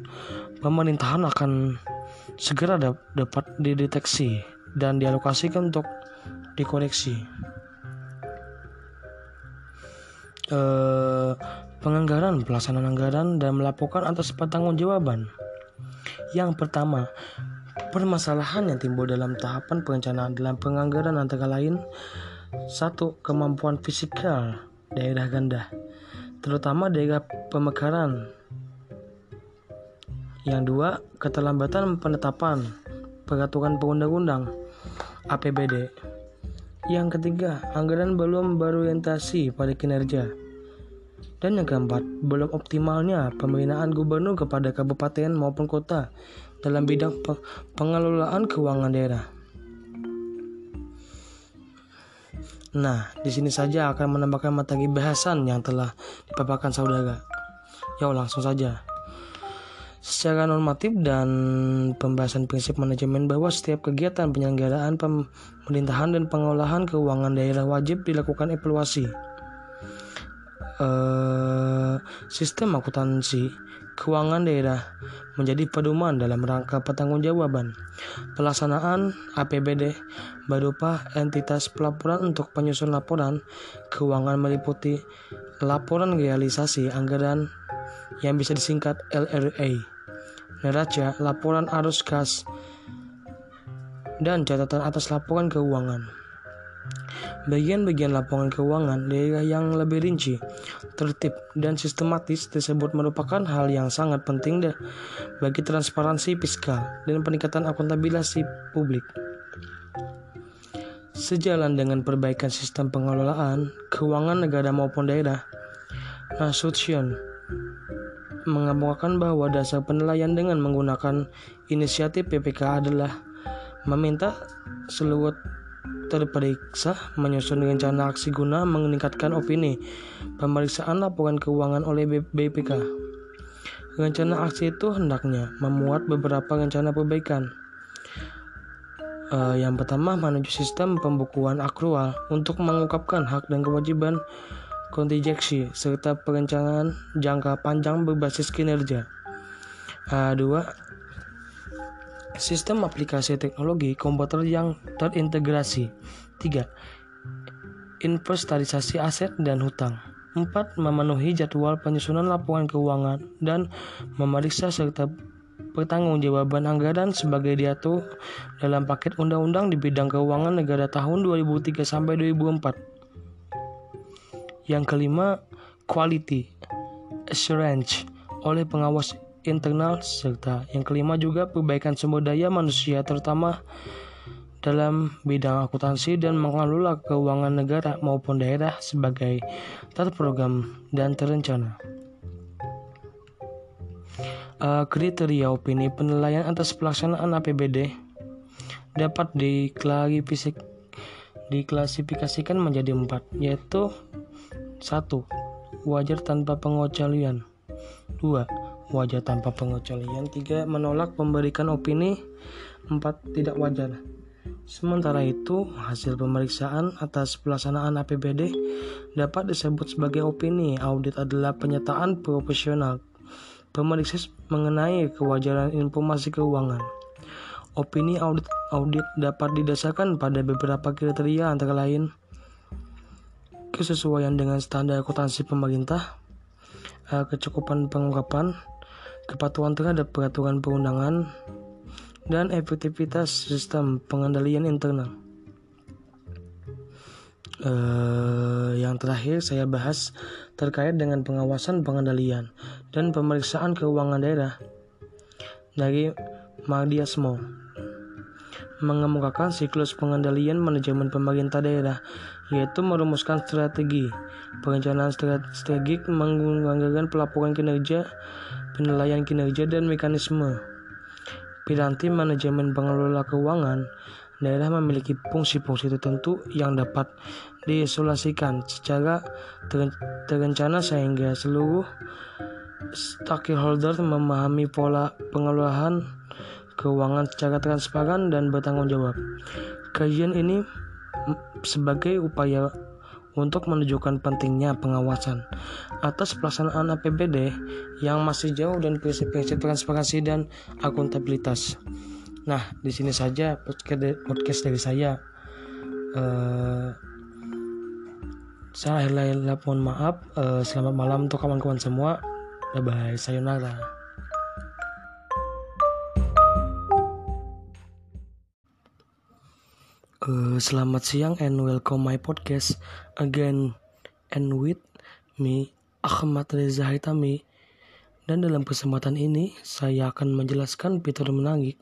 pemerintahan akan segera dapat dideteksi dan dialokasikan untuk dikoreksi. Eh, penganggaran, pelaksanaan anggaran dan melaporkan atas pertanggungjawaban. Yang pertama, permasalahan yang timbul dalam tahapan perencanaan dalam penganggaran antara lain satu kemampuan fisikal daerah ganda terutama daerah pemekaran. Yang dua, keterlambatan penetapan peraturan perundang-undang APBD. Yang ketiga, anggaran belum berorientasi pada kinerja. Dan yang keempat, belum optimalnya pembinaan gubernur kepada kabupaten maupun kota dalam bidang pengelolaan keuangan daerah. Nah, di sini saja akan menambahkan materi bahasan yang telah dipaparkan saudara. Ya, langsung saja. Secara normatif dan pembahasan prinsip manajemen bahwa setiap kegiatan penyelenggaraan pemerintahan dan pengolahan keuangan daerah wajib dilakukan evaluasi. Uh, sistem akuntansi keuangan daerah menjadi pedoman dalam rangka pertanggungjawaban pelaksanaan APBD berupa entitas pelaporan untuk penyusun laporan keuangan meliputi laporan realisasi anggaran yang bisa disingkat LRA, neraca, laporan arus kas, dan catatan atas laporan keuangan. Bagian-bagian laporan keuangan daerah yang lebih rinci, tertib, dan sistematis tersebut merupakan hal yang sangat penting bagi transparansi fiskal dan peningkatan akuntabilitas publik. Sejalan dengan perbaikan sistem pengelolaan keuangan negara maupun daerah, Nasution mengabarkan bahwa dasar penilaian dengan menggunakan inisiatif PPK adalah meminta seluruh terperiksa menyusun rencana aksi guna meningkatkan opini pemeriksaan laporan keuangan oleh BPK. Rencana aksi itu hendaknya memuat beberapa rencana perbaikan. Uh, yang pertama, menuju sistem pembukuan akrual untuk mengungkapkan hak dan kewajiban kontingensi serta perencanaan jangka panjang berbasis kinerja. Uh, dua, Sistem aplikasi teknologi komputer yang terintegrasi. 3. Inventarisasi aset dan hutang. 4. Memenuhi jadwal penyusunan laporan keuangan dan memeriksa serta pertanggungjawaban anggaran sebagai diatur dalam paket undang-undang di bidang keuangan negara tahun 2003 sampai 2004. Yang kelima, quality assurance oleh pengawas internal serta yang kelima juga perbaikan sumber daya manusia terutama dalam bidang akuntansi dan mengelola keuangan negara maupun daerah sebagai terprogram dan terencana. Uh, kriteria opini penilaian atas pelaksanaan APBD dapat diklasifikasikan diklasifikasikan menjadi empat, yaitu satu wajar tanpa pengecualian, dua wajar tanpa pengecualian, tiga menolak memberikan opini, empat tidak wajar. Sementara itu, hasil pemeriksaan atas pelaksanaan APBD dapat disebut sebagai opini. Audit adalah penyataan profesional pemeriksa mengenai kewajaran informasi keuangan. Opini audit audit dapat didasarkan pada beberapa kriteria antara lain kesesuaian dengan standar akuntansi pemerintah, eh, kecukupan pengungkapan, kepatuhan terhadap peraturan perundangan, dan efektivitas sistem pengendalian internal. Uh, yang terakhir saya bahas terkait dengan pengawasan pengendalian dan pemeriksaan keuangan daerah dari Mardiasmo mengemukakan siklus pengendalian manajemen pemerintah daerah yaitu merumuskan strategi perencanaan strategik menggunakan pelaporan kinerja penilaian kinerja dan mekanisme Piranti manajemen pengelola keuangan daerah memiliki fungsi-fungsi tertentu yang dapat diisolasikan secara terencana sehingga seluruh stakeholder memahami pola pengelolaan keuangan secara transparan dan bertanggung jawab. Kajian ini sebagai upaya untuk menunjukkan pentingnya pengawasan atas pelaksanaan APBD yang masih jauh dan prinsip-prinsip transparansi dan akuntabilitas. Nah, di sini saja podcast dari saya. Uh, saya akhirnya mohon maaf. Uh, selamat malam untuk kawan-kawan semua. Bye bye. Sayonara. Uh, selamat siang and welcome my podcast again and with me Ahmad Reza Haitami dan dalam kesempatan ini saya akan menjelaskan fitur menagih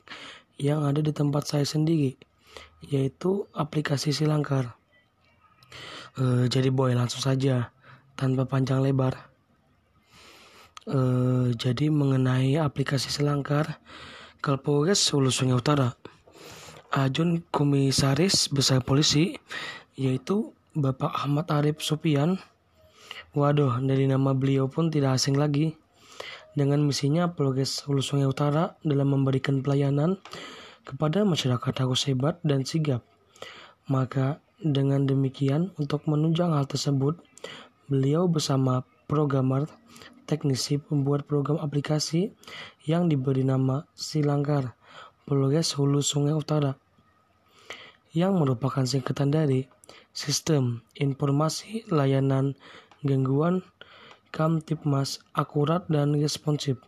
yang ada di tempat saya sendiri yaitu aplikasi Silangkar. Uh, jadi boy langsung saja tanpa panjang lebar. Uh, jadi mengenai aplikasi Silangkar Kalpores Hulu Sungai Utara Ajun Komisaris Besar Polisi yaitu Bapak Ahmad Arif Sopian. Waduh, dari nama beliau pun tidak asing lagi. Dengan misinya Polres Hulu Sungai Utara dalam memberikan pelayanan kepada masyarakat harus hebat dan sigap. Maka dengan demikian untuk menunjang hal tersebut, beliau bersama programmer teknisi pembuat program aplikasi yang diberi nama Silangkar Polres Hulu Sungai Utara yang merupakan singkatan dari Sistem Informasi Layanan Gangguan Kamtipmas Akurat dan Responsif.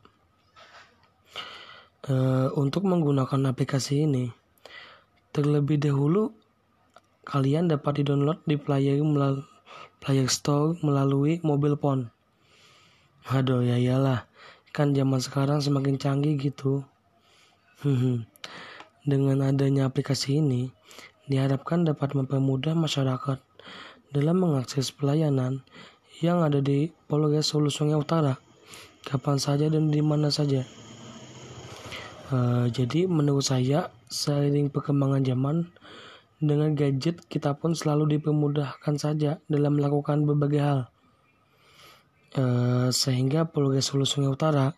Uh, untuk menggunakan aplikasi ini, terlebih dahulu kalian dapat di-download di player melalui Player Store melalui mobile phone. Aduh ya iyalah, kan zaman sekarang semakin canggih gitu. Dengan adanya aplikasi ini, diharapkan dapat mempermudah masyarakat dalam mengakses pelayanan yang ada di Polres Hulu Sungai Utara kapan saja dan di mana saja. Uh, jadi menurut saya seiring perkembangan zaman dengan gadget kita pun selalu dipermudahkan saja dalam melakukan berbagai hal. Uh, sehingga Polres Hulu Sungai Utara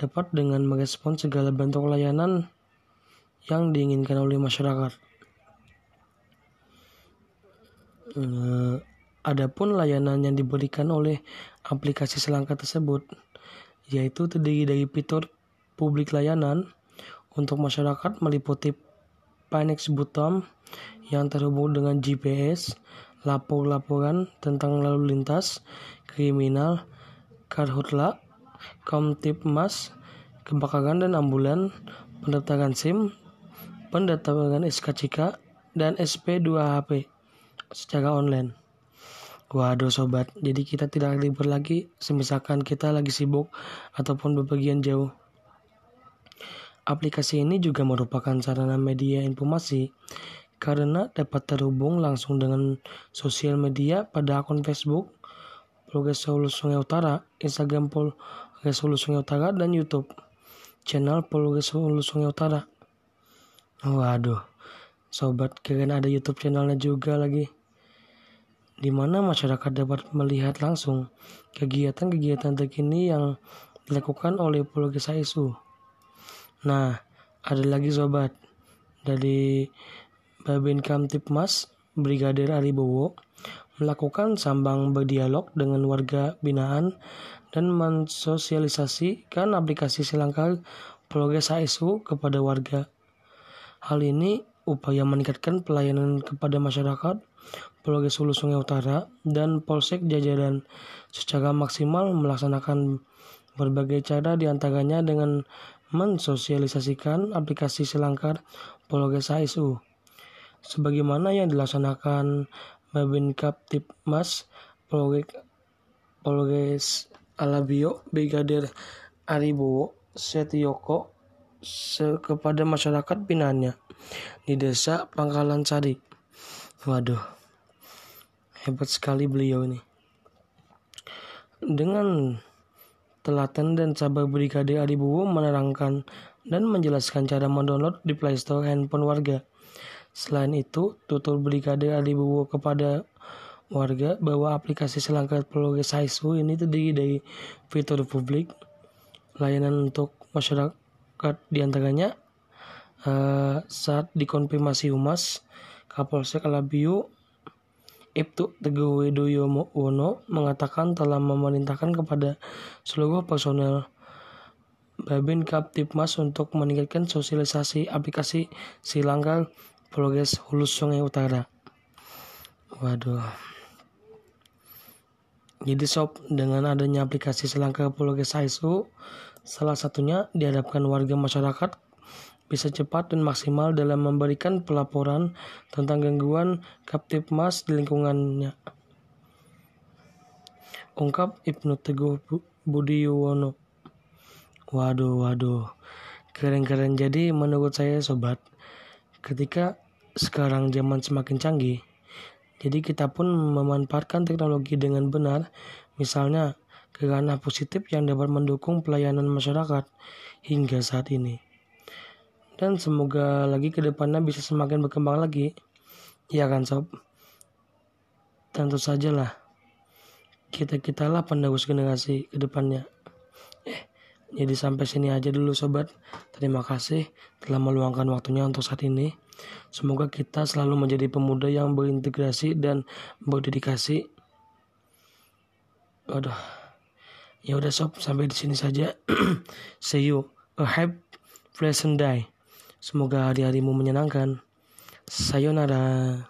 dapat dengan merespon segala bentuk layanan yang diinginkan oleh masyarakat. Uh, adapun layanan yang diberikan oleh aplikasi selangkah tersebut yaitu terdiri dari fitur publik layanan untuk masyarakat meliputi Pinex Button yang terhubung dengan GPS, lapor-laporan tentang lalu lintas, kriminal, karhutla, Komtipmas, kebakaran dan ambulan, pendaftaran SIM, pendaftaran SKCK, dan SP2HP secara online. Waduh sobat, jadi kita tidak libur lagi semisalkan kita lagi sibuk ataupun bepergian jauh. Aplikasi ini juga merupakan sarana media informasi karena dapat terhubung langsung dengan sosial media pada akun Facebook, Progres Solo Sungai Utara, Instagram Progres Solo Sungai Utara, dan YouTube channel Progres Solo Sungai Utara. Waduh, sobat keren ada YouTube channelnya juga lagi di mana masyarakat dapat melihat langsung kegiatan-kegiatan terkini yang dilakukan oleh Pulau Isu. Nah, ada lagi sobat dari Babin Kamtipmas Brigadir Aribowo melakukan sambang berdialog dengan warga binaan dan mensosialisasikan aplikasi Silangkar Progres HSU kepada warga. Hal ini upaya meningkatkan pelayanan kepada masyarakat Polres Hulu Sungai Utara, dan Polsek Jajaran secara maksimal melaksanakan berbagai cara di antaranya dengan mensosialisasikan aplikasi Selangkar Polres HSU. Sebagaimana yang dilaksanakan Babin Kaptipmas Polres, Polres Alabio Brigadir Aribowo Setioko kepada masyarakat binanya di desa Pangkalan Sari. Waduh, Hebat sekali beliau ini. Dengan telaten dan sabar Brigade Adibowo menerangkan dan menjelaskan cara mendownload di Play Store handphone warga. Selain itu, tutur Brigade Adibowo kepada warga bahwa aplikasi selangkah progres HISU ini terdiri dari fitur publik, layanan untuk masyarakat di antaranya uh, saat dikonfirmasi humas, Kapolsek Alabiu Ibtu Teguh Widoyono mengatakan telah memerintahkan kepada seluruh personel Babin Kaptipmas untuk meningkatkan sosialisasi aplikasi Silangkar Progres Hulu Sungai Utara. Waduh. Jadi sob, dengan adanya aplikasi Silangkar Progres ISU, salah satunya dihadapkan warga masyarakat bisa cepat dan maksimal dalam memberikan pelaporan tentang gangguan Kaptipmas di lingkungannya. Ungkap Ibnu Teguh Budi Yuwono. Waduh, waduh. Keren-keren jadi menurut saya sobat. Ketika sekarang zaman semakin canggih, jadi kita pun memanfaatkan teknologi dengan benar. Misalnya, ke ranah positif yang dapat mendukung pelayanan masyarakat hingga saat ini dan semoga lagi ke depannya bisa semakin berkembang lagi. Ya kan sob? Tentu saja lah kita kita lah penerus generasi ke depannya. Eh jadi sampai sini aja dulu sobat. Terima kasih telah meluangkan waktunya untuk saat ini. Semoga kita selalu menjadi pemuda yang berintegrasi dan berdedikasi. Waduh. Ya udah sob. Sampai di sini saja. See you. A happy pleasant day Semoga hari-harimu menyenangkan. Sayonara.